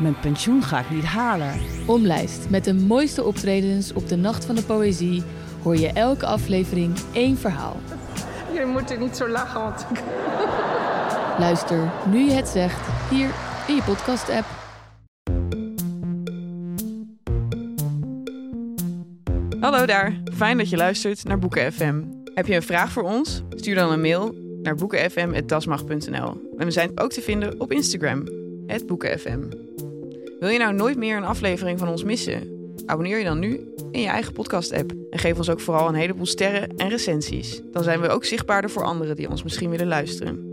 mijn pensioen ga ik niet halen. Omlijst met de mooiste optredens op de Nacht van de Poëzie hoor je elke aflevering één verhaal. Je moet er niet zo lachen, want ik... Luister nu je het zegt hier in je podcast-app. Hallo daar, fijn dat je luistert naar Boeken FM. Heb je een vraag voor ons? Stuur dan een mail naar boekenfm.dasmag.nl. En we zijn ook te vinden op Instagram, boekenfm. Wil je nou nooit meer een aflevering van ons missen? Abonneer je dan nu in je eigen podcast-app. En geef ons ook vooral een heleboel sterren en recensies. Dan zijn we ook zichtbaarder voor anderen die ons misschien willen luisteren.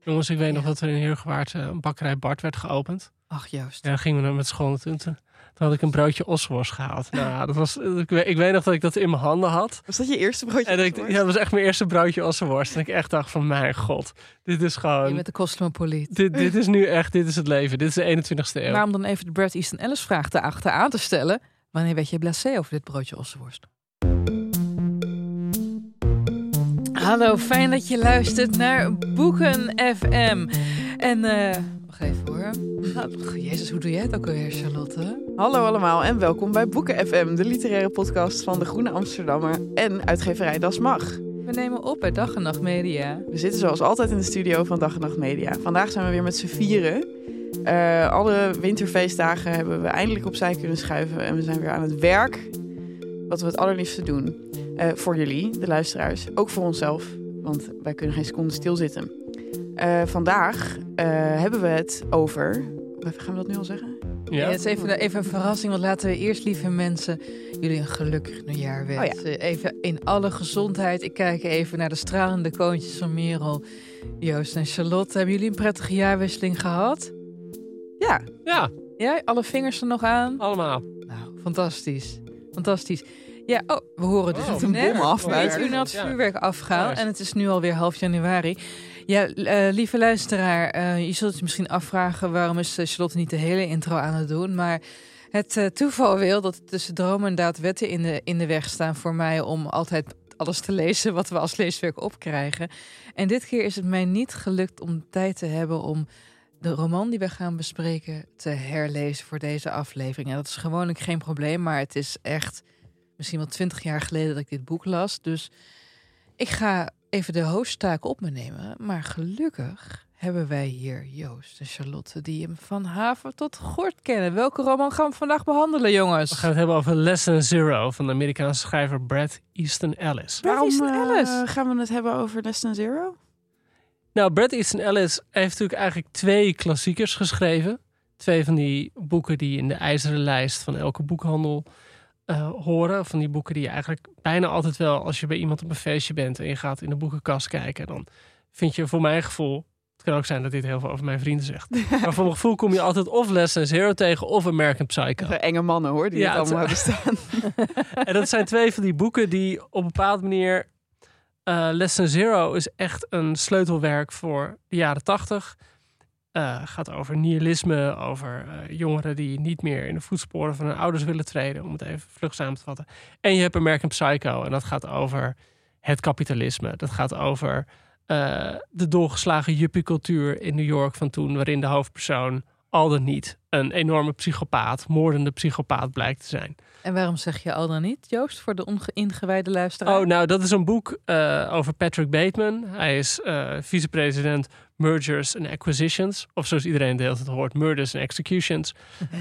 Jongens, ik weet nog dat er in Heergewaard eh, een bakkerij Bart werd geopend. Ach, juist. Ja, dan gingen we er met school naartoe. Toen, had ik een broodje osworst gehaald. Nou, dat was, ik, weet, ik weet nog dat ik dat in mijn handen had. Was dat je eerste broodje? En ik, ja, dat was echt mijn eerste broodje ossenworst. En ik echt dacht van, mijn god, dit is gewoon... Je bent de cosmopoliet. Dit, dit is nu echt, dit is het leven. Dit is de 21ste eeuw. Maar om dan even de Bret Easton Ellis vraag te achteraan te stellen. Wanneer werd je blasé over dit broodje ossenworst? Hallo, fijn dat je luistert naar Boeken FM. En, eh wacht even hoor. Jezus, hoe doe jij het ook alweer, Charlotte? Hallo allemaal en welkom bij Boeken FM, de literaire podcast van de Groene Amsterdammer en uitgeverij Das Mag. We nemen op bij Dag en Nacht Media. We zitten zoals altijd in de studio van Dag en Nacht Media. Vandaag zijn we weer met z'n vieren. Eh, alle winterfeestdagen hebben we eindelijk opzij kunnen schuiven en we zijn weer aan het werk. Wat we het allerliefste doen. Eh, voor jullie, de luisteraars. Ook voor onszelf, want wij kunnen geen seconde stilzitten. Eh vandaag eh, hebben we het over... Gaan we dat nu al zeggen? Ja. het is even, even een verrassing, want laten we eerst, lieve mensen, jullie een gelukkig nieuwjaar wensen. Even in alle gezondheid. Ik kijk even naar de stralende koontjes van Merel, Joost en Charlotte. Hebben jullie een prettige jaarwisseling gehad? Ja. Ja, Ja, alle vingers er nog aan? allemaal. Nou, fantastisch. Fantastisch. Ja, oh, we horen dus Oh, het een net. bom af, Weet buiten. u nou het Ja. vuurwerk afgaan en het is nu alweer half januari. Ja, eh, lieve luisteraar, eh, je zult je misschien afvragen waarom is eh, Charlotte niet de hele intro aan het doen, maar het toeval wil dat tussen dromen en daad wetten in de, in de weg staan voor mij om altijd alles te lezen wat we als leeswerk opkrijgen. En dit keer is het mij niet gelukt om tijd te hebben om de roman die we gaan bespreken te herlezen voor deze aflevering. En dat is gewoonlijk geen probleem, maar het is echt misschien wel twintig jaar geleden dat ik dit boek las. Dus ik ga even de hoofdtaak op me nemen. Maar gelukkig hebben wij hier Joost en Charlotte die hem van haven tot gort kennen. Welke roman gaan we vandaag behandelen, jongens? We gaan het hebben over Lesson Zero van de Amerikaanse schrijver Brad Easton Ellis. Waarom Easton eh, gaan we het hebben over Less Than Zero? Nou, Brad Easton Ellis heeft natuurlijk eigenlijk twee klassiekers geschreven. Twee van die boeken die in de ijzeren lijst van elke boekhandel eh, horen. Van die boeken die je eigenlijk bijna altijd wel, als je bij iemand op een feestje bent en je gaat in de boekenkast kijken, dan vind je voor mijn gevoel, het kan ook zijn dat dit heel veel over mijn vrienden zegt, maar voor mijn gevoel kom je altijd of Lesson Zero tegen of American Psycho. De enge mannen hoor, die Ja, het allemaal hebben staan. En dat zijn twee van die boeken die op een bepaalde manier. eh Lesson Zero is echt een sleutelwerk voor de jaren tachtig. Eh, gaat over nihilisme, over eh, jongeren die niet meer in de voetsporen van hun ouders willen treden, om het even vlug samen te vatten. En je hebt American Psycho, en dat gaat over het kapitalisme. Dat gaat over eh, de doorgeslagen juppiecultuur in New York van toen, waarin de hoofdpersoon al dan niet een enorme psychopaat, moordende psychopaat blijkt te zijn. En waarom zeg je al dan niet, Joost, voor de ongeïngewijde luisteraar? Oh, nou, dat is een boek over Patrick Bateman. Hij is eh, vicepresident mergers en acquisitions. Of zoals iedereen de hele tijd hoort, murders en executions.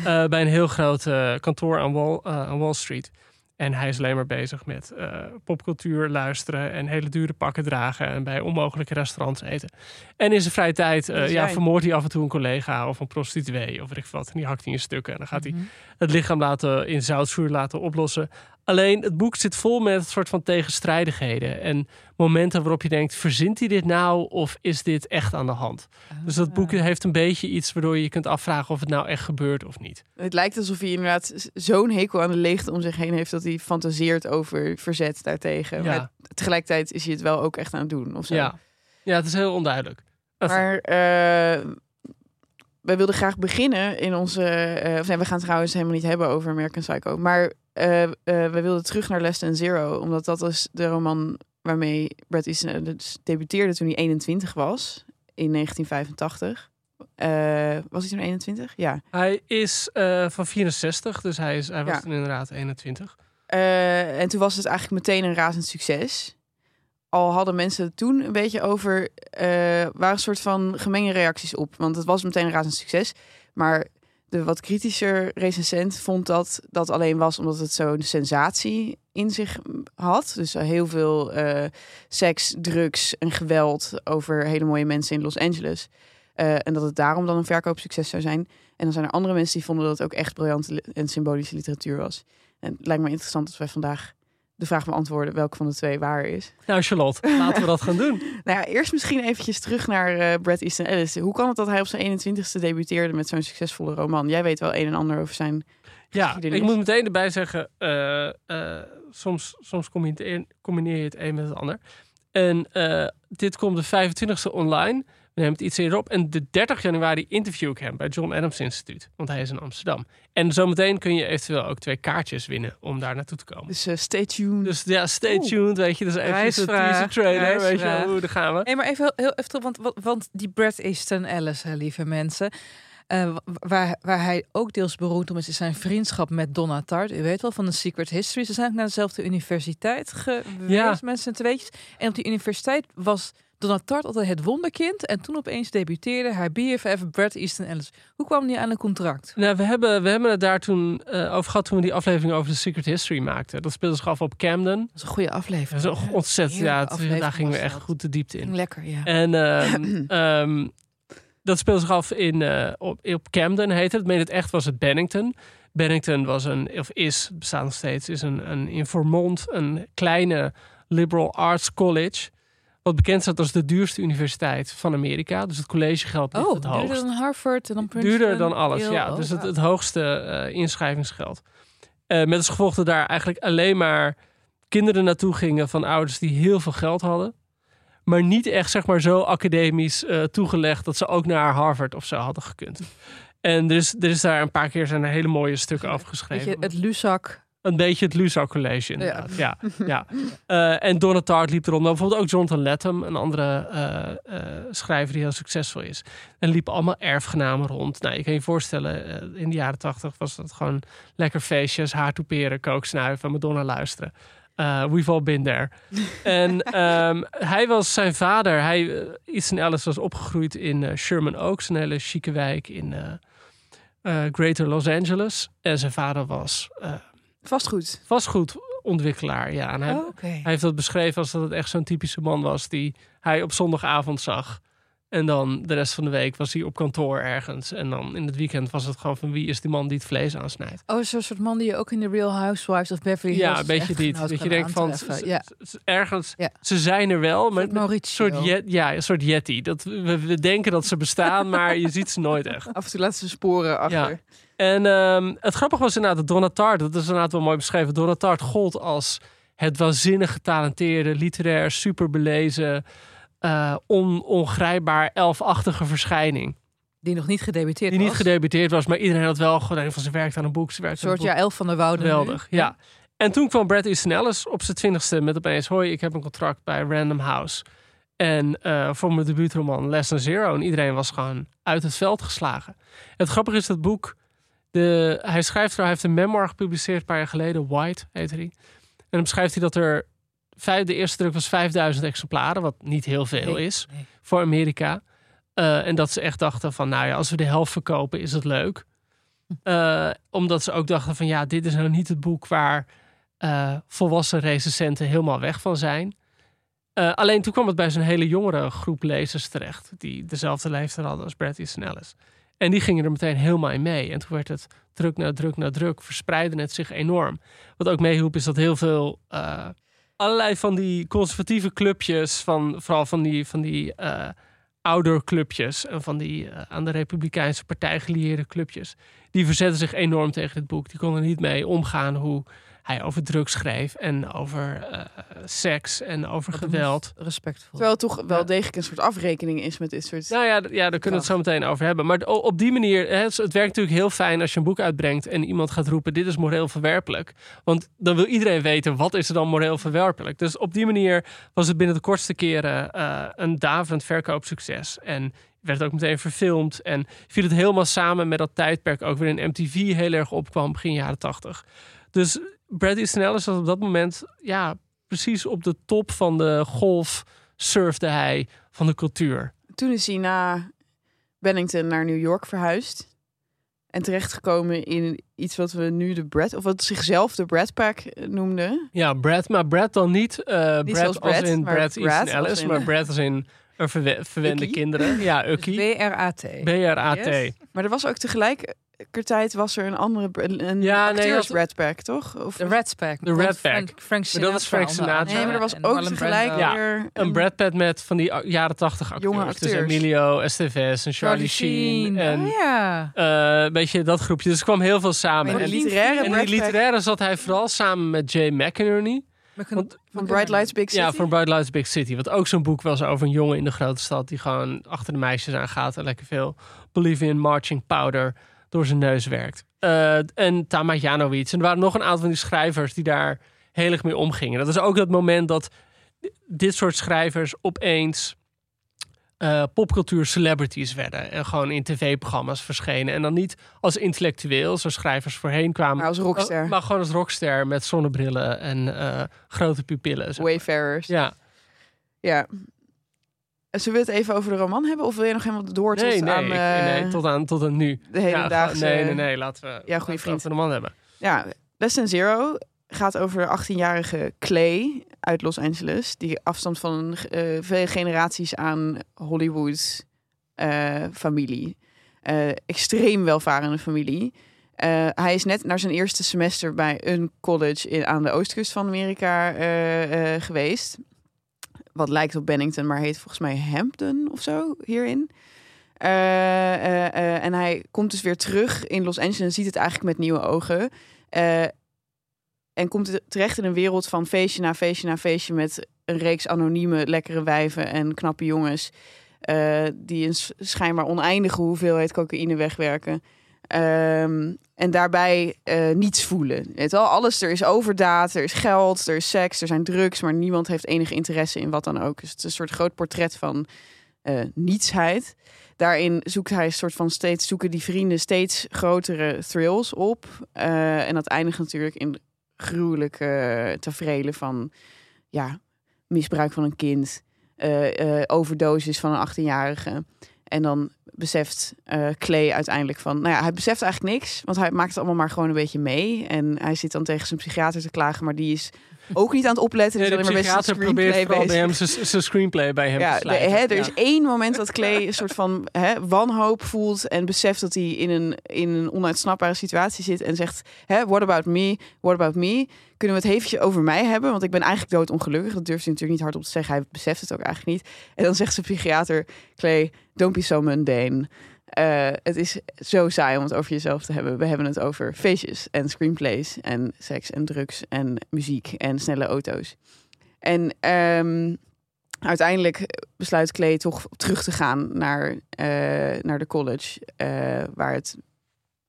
eh, bij een heel groot eh, kantoor aan Wall, eh, aan Wall Street. En hij is alleen maar bezig met popcultuur luisteren en hele dure pakken dragen en bij onmogelijke restaurants eten. En in zijn vrije tijd ja, vermoordt hij af en toe een collega of een prostituee of weet ik wat. En die hakt hij in stukken en dan gaat hij Mhm. het lichaam laten in zoutzuur laten oplossen. Alleen het boek zit vol met een soort van tegenstrijdigheden en momenten waarop je denkt: verzint hij dit nou of is dit echt aan de hand? Dus dat boek heeft een beetje iets waardoor je je kunt afvragen of het nou echt gebeurt of niet. Het lijkt alsof hij inderdaad zo'n hekel aan de leegte om zich heen heeft dat hij fantaseert over verzet daartegen. Ja. Maar tegelijkertijd is hij het wel ook echt aan het doen. Of zo. Ja. ja, het is heel onduidelijk. Maar eh, wij wilden graag beginnen in onze. eh, of nee, we gaan het trouwens helemaal niet hebben over American Psycho. Maar eh eh, we wilden terug naar Less Than Zero, omdat dat is de roman waarmee Bret Easton Ellis debuteerde toen hij 21 was in 1985. Eh, was hij toen 21? Ja. Hij is van 64, dus hij, is, hij was Ja. toen inderdaad 21. Eh, en toen was het eigenlijk meteen een razend succes. Al hadden mensen het toen een beetje over, eh waren een soort van gemengde reacties op. Want het was meteen een razend succes. Maar de wat kritischer recensent vond dat dat alleen was omdat het zo'n sensatie in zich had. Dus heel veel eh, seks, drugs en geweld over hele mooie mensen in Los Angeles. Eh, en dat het daarom dan een verkoopsucces zou zijn. En dan zijn er andere mensen die vonden dat het ook echt briljante en symbolische literatuur was. En het lijkt me interessant dat wij vandaag de vraag beantwoorden welke van de twee waar is. Nou, Charlotte, laten we dat gaan doen. Nou ja, eerst misschien eventjes terug naar eh Bret Easton Ellis. Hoe kan het dat hij op zijn 21ste debuteerde met zo'n succesvolle roman? Jij weet wel een en ander over zijn Ja, ik moet meteen erbij zeggen, eh, eh, soms, soms combineer combineer je het een met het ander. En dit komt de 25e online. We nemen het iets eerder op. En de 30 januari interview ik hem bij John Adams Instituut. Want hij is in Amsterdam. En zometeen kun je eventueel ook twee kaartjes winnen om daar naartoe te komen. Dus eh, stay tuned. Dus ja, stay tuned, weet je. Dus even een trailer, weet je. Hoe, daar gaan we. Hey, maar even heel even terug, want, want, want die Bret Easton Ellis, hè, lieve mensen. eh, wa- waar, waar hij ook deels beroemd om is, is zijn vriendschap met Donna Tartt. U weet wel, van de Secret History. Ze zijn ook naar dezelfde universiteit geweest, Ja. met z'n tweetjes. En op die universiteit was Donna Tartt altijd het wonderkind. En toen opeens debuteerde haar BFF Bret Easton Ellis. Hoe kwam die aan een contract? Nou, we hebben, we hebben het daar toen eh, over gehad toen we die aflevering over de Secret History maakten. Dat speelde zich af op Camden. Dat is een goede aflevering. Dat is ontzettend, ja, het- aflevering daar gingen we echt goed de diepte in. Lekker, ja. En ehm, ehm, dat speelde zich af in, eh, op, op Camden, heette het. Meen het echt was het Bennington. Bennington was een, of is, bestaat nog steeds, is een, een in Vermont een kleine liberal arts college. Wat bekend staat als de duurste universiteit van Amerika. Dus het collegegeld ligt Oh, het duurder hoogst. dan Harvard en dan Princeton. Duurder dan alles, ja. Dus het, het hoogste eh, inschrijvingsgeld. Eh, met als gevolg dat daar eigenlijk alleen maar kinderen naartoe gingen van ouders die heel veel geld hadden. Maar niet echt zeg maar zo academisch eh, toegelegd dat ze ook naar Harvard of zo hadden gekund. En er is, er is daar een paar keer zijn er hele mooie stukken over Weet je, het Luzak. Een beetje het Lusac College inderdaad. Ja. Ja, Eh, en Donna Tartt liep eronder. Bijvoorbeeld ook Jonathan Latham, een andere eh, eh, schrijver die heel succesvol is. En liepen allemaal erfgenamen rond. Nou, je kan je voorstellen, in de jaren tachtig was dat gewoon lekker feestjes, haartoeperen, kooksnuiven, Madonna luisteren. Eh, we've all been there. en ehm, hij was zijn vader. Hij, uh, Easton Ellis was opgegroeid in Sherman Oaks, een hele chique wijk in Greater Los Angeles. En zijn vader was Vastgoed. vastgoedontwikkelaar. Ja, en hij, Oh, hij heeft dat beschreven als dat het echt zo'n typische man was die hij op zondagavond zag. En dan de rest van de week was hij op kantoor ergens. En dan in het weekend was het gewoon van wie is die man die het vlees aansnijdt. Oh, zo'n soort man die je ook in de Real Housewives of Beverly Hills Ja, een beetje dit. Dat je denkt van, Ja. ergens, Ja. ze zijn er wel, maar Soort een Mauricio. soort, jet, ja, een soort yeti. Dat, we, we denken dat ze bestaan, maar je ziet ze nooit echt. Af en toe laten ze sporen achter. Ja. En ehm, het grappige was inderdaad dat Donna Tartt, dat is inderdaad wel mooi beschreven. Donna Tartt gold als het waanzinnig getalenteerde, literair, superbelezen, eh on, ongrijpbaar, elfachtige verschijning. Die nog niet gedebuteerd Die niet was. gedebuteerd was, maar iedereen had wel gedaan van ze werkt aan een boek. Ze werkt Een soort boek. ja, elf van de Wouden. Geweldig, ja. En toen kwam Brad Easton Ellis op zijn twintigste met opeens... hoi, ik heb een contract bij Random House. En eh, voor mijn debuutroman Less Than Zero. En iedereen was gewoon uit het veld geslagen. Het grappige is dat boek... De, hij schrijft er, hij heeft een memoir gepubliceerd een paar jaar geleden. White heet hij. En dan beschrijft hij dat er... Vijf, de eerste druk was 5000 exemplaren, wat niet heel veel Nee, is nee. voor Amerika. Eh, en dat ze echt dachten van, nou ja, als we de helft verkopen, is het leuk. Uh, omdat ze ook dachten van, ja, dit is nou niet het boek waar uh, volwassen recensenten helemaal weg van zijn. alleen toen kwam het bij zo'n hele jongere groep lezers terecht, die dezelfde leeftijd hadden als Bret Easton Ellis. En die gingen er meteen helemaal in mee. En toen werd het druk na druk na druk, verspreidde het zich enorm. Wat ook meehielp is dat heel veel allerlei van die conservatieve clubjes, van, vooral van die, van die uh, clubjes en van die uh, aan de Republikeinse partij gelieerde clubjes, die verzetten zich enorm tegen dit boek. Die konden niet mee omgaan hoe hij over drugs schreef en over uh, seks en over geweld. Respectvol. Terwijl het toch wel degelijk een soort afrekening is met dit soort. Nou ja, ja daar kunnen we het zo meteen over hebben. Maar op die manier, hè, het werkt natuurlijk heel fijn als je een boek uitbrengt en iemand gaat roepen: dit is moreel verwerpelijk. Want dan wil iedereen weten wat is er dan moreel verwerpelijk. Dus op die manier was het binnen de kortste keren uh, een daverend verkoopsucces. En werd ook meteen verfilmd. En viel het helemaal samen met dat tijdperk ook weer in MTV heel erg opkwam begin jaren tachtig. Dus Brad Easton Ellis was op dat moment ja, precies op de top van de golf surfde hij van de cultuur. Toen is hij na Bennington naar New York verhuisd. En terechtgekomen in iets wat we nu de Brad, of wat zichzelf de Brad Pack noemden. Ja, Brad, maar Brad dan niet. Uh, niet Brad, Brad als in Brad Easton Ellis, maar Brad als in een verwende kinderen. Ja, Ukkie. B-R-A-T. B-R-A-T. Maar er was ook tegelijk tijd was er een andere een ja, acteurs nee, Red Pack, toch? Of, de Red Pack. De Red Pack. Frank, Frank Sinatra. Dat is Frank Sinatra. Nee, maar er was ook tegelijk ja, weer... Een Brad Pack met van die jaren tachtig acteurs. Jonge acteurs. Dus Emilio Estevez en Charlie, Sheen. En oh, ja. Uh, een beetje dat groepje. Dus er kwam heel veel samen. Maar en, literaire en in die literaire zat hij vooral samen met Jay McInerney. Want, van Bright Lights Big City? Ja, van Bright Lights Big City. Wat ook zo'n boek was over een jongen in de grote stad... die gewoon achter de meisjes aangaat en lekker veel Bolivian marching powder door zijn neus werkt. Uh, en Tama Janowitz. En er waren nog een aantal van die schrijvers die daar heel erg mee omgingen. Dat is ook het moment dat dit soort schrijvers opeens uh, popcultuur celebrities werden. En gewoon in tv-programma's verschenen. En dan niet als intellectueel, zoals schrijvers voorheen kwamen. Maar als rockster. Maar gewoon als rockster met zonnebrillen en uh, grote pupillen. Wayfarers. Ja. Ja, Zullen we het even over de roman hebben? Of wil je nog helemaal door nee, tot nee, aan... Ik, nee, tot aan, tot aan nu. De hele ja, dag. Nee, nee, nee. Laten we, ja, goede vriend. de man hebben. Ja, Lesson Zero gaat over de 18-jarige Clay uit Los Angeles. Die afstand van uh, vele generaties aan Hollywood uh, familie. Uh, extreem welvarende familie. hij is net naar zijn eerste semester bij een college in, aan de oostkust van Amerika geweest wat lijkt op Bennington, maar heet volgens mij Hampton of zo hierin. Uh, uh, uh, en hij komt dus weer terug in Los Angeles en ziet het eigenlijk met nieuwe ogen. en komt terecht in een wereld van feestje na feestje na feestje met een reeks anonieme, lekkere wijven en knappe jongens. die een schijnbaar oneindige hoeveelheid cocaïne wegwerken. Um, en daarbij uh, niets voelen. Weet wel? Alles, er is overdaad, er is geld, er is seks, er zijn drugs, maar niemand heeft enige interesse in wat dan ook. Dus het is een soort groot portret van uh, nietsheid. Daarin zoekt hij een soort van steeds, zoeken die vrienden steeds grotere thrills op. Uh, en dat eindigt natuurlijk in gruwelijke tafereelen van ja, misbruik van een kind, overdosis van een 18-jarige. En dan beseft uh, Clay uiteindelijk van... Nou ja, hij beseft eigenlijk niks. Want hij maakt het allemaal maar gewoon een beetje mee. En hij zit dan tegen zijn psychiater te klagen. Maar die is ook niet aan het opletten. Dus nee, probeert bij hem zijn screenplay bij hem ja, te de, hè, Er is één moment dat Clay een soort van hè, wanhoop voelt... en beseft dat hij in een, in een onuitsnapbare situatie zit... en zegt, hè, what about me, what about me? Kunnen we het eventjes over mij hebben? Want ik ben eigenlijk doodongelukkig. Dat durft hij natuurlijk niet hardop te zeggen. Hij beseft het ook eigenlijk niet. En dan zegt zijn psychiater, Clay, don't be so mundane. Uh, het is zo saai om het over jezelf te hebben. We hebben het over feestjes en screenplays en seks en drugs en muziek en snelle auto's. En um, uiteindelijk besluit Clay toch terug te gaan naar, uh, naar de college, uh, waar het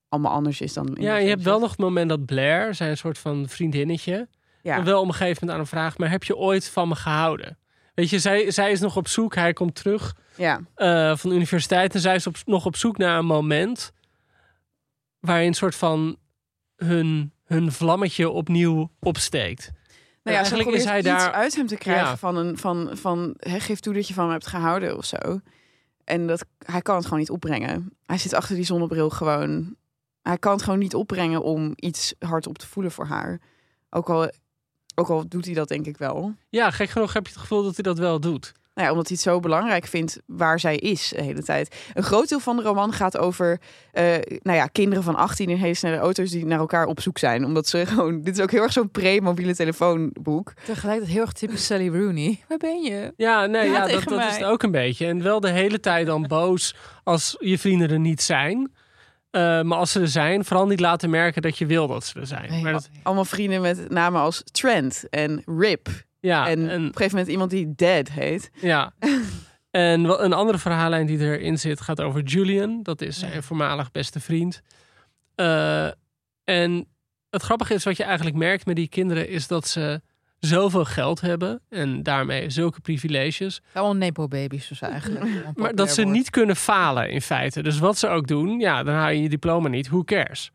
allemaal anders is dan. In ja, je hebt wel nog het moment dat Blair, zijn soort van vriendinnetje, ja. wel op een gegeven moment aan hem vraagt: maar heb je ooit van me gehouden? Weet je, zij, zij is nog op zoek, hij komt terug ja. Uh, van de universiteit. En zij is op, nog op zoek naar een moment waarin een soort van hun, hun vlammetje opnieuw opsteekt. Nou ja, eigenlijk is hij daar uit hem te krijgen van een van van he, geef toe dat je van me hebt gehouden of zo. En dat, hij kan het gewoon niet opbrengen. Hij zit achter die zonnebril gewoon. Hij kan het gewoon niet opbrengen om iets hard op te voelen voor haar. Ook al, ook al doet hij dat denk ik wel. Ja, gek genoeg heb je het gevoel dat hij dat wel doet. Nou ja, omdat hij het zo belangrijk vindt waar zij is de hele tijd. Een groot deel van de roman gaat over eh, nou ja, kinderen van 18 in hele snelle auto's die naar elkaar op zoek zijn. Omdat ze gewoon. Dit is ook heel erg zo'n pre-mobiele telefoonboek. Tegelijkertijd heel erg typisch Sally Rooney. Waar ben je? Ja, nee, Ja, ja, dat, dat is het ook een beetje. En wel de hele tijd dan boos als je vrienden er niet zijn. Eh, maar als ze er zijn, vooral niet laten merken dat je wil dat ze er zijn. Nee, Maar dat, Allemaal vrienden met namen als Trent en Rip. ja, en, en, op een gegeven moment iemand die Dead heet. ja. en een andere verhaallijn die erin zit gaat over Julian. Dat is zijn voormalig beste vriend. Eh, en het grappige is wat je eigenlijk merkt met die kinderen... is dat ze zoveel geld hebben en daarmee zulke privileges... Allemaal nepo-baby's dus eigenlijk. Maar dat ze niet kunnen falen in feite. Dus wat ze ook doen, ja, dan haal je je diploma niet. Who cares?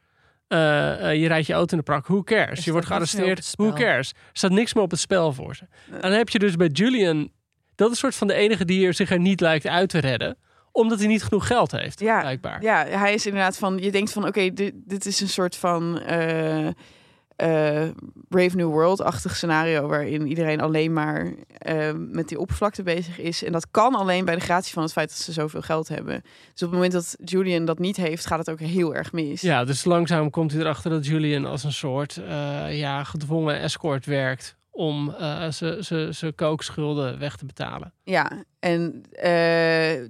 Eh, eh, je rijdt je auto in de prak. Who cares? Je wordt gearresteerd. Who cares? Er staat niks meer op het spel voor ze. En dan heb je dus bij Julian... Dat is soort van de enige die er zich er niet lijkt uit te redden. Omdat hij niet genoeg geld heeft, Ja, blijkbaar. Ja, hij is inderdaad van. Je denkt van: oké, dit, dit is een soort van. eh, eh, Brave New World-achtig scenario. waarin iedereen alleen maar eh, met die oppervlakte bezig is. En dat kan alleen bij de gratie van het feit dat ze zoveel geld hebben. Dus op het moment dat Julian dat niet heeft, gaat het ook heel erg mis. Ja, dus langzaam komt hij erachter dat Julian als een soort eh, ja, gedwongen escort werkt... om eh zijn kookschulden weg te betalen. Ja, en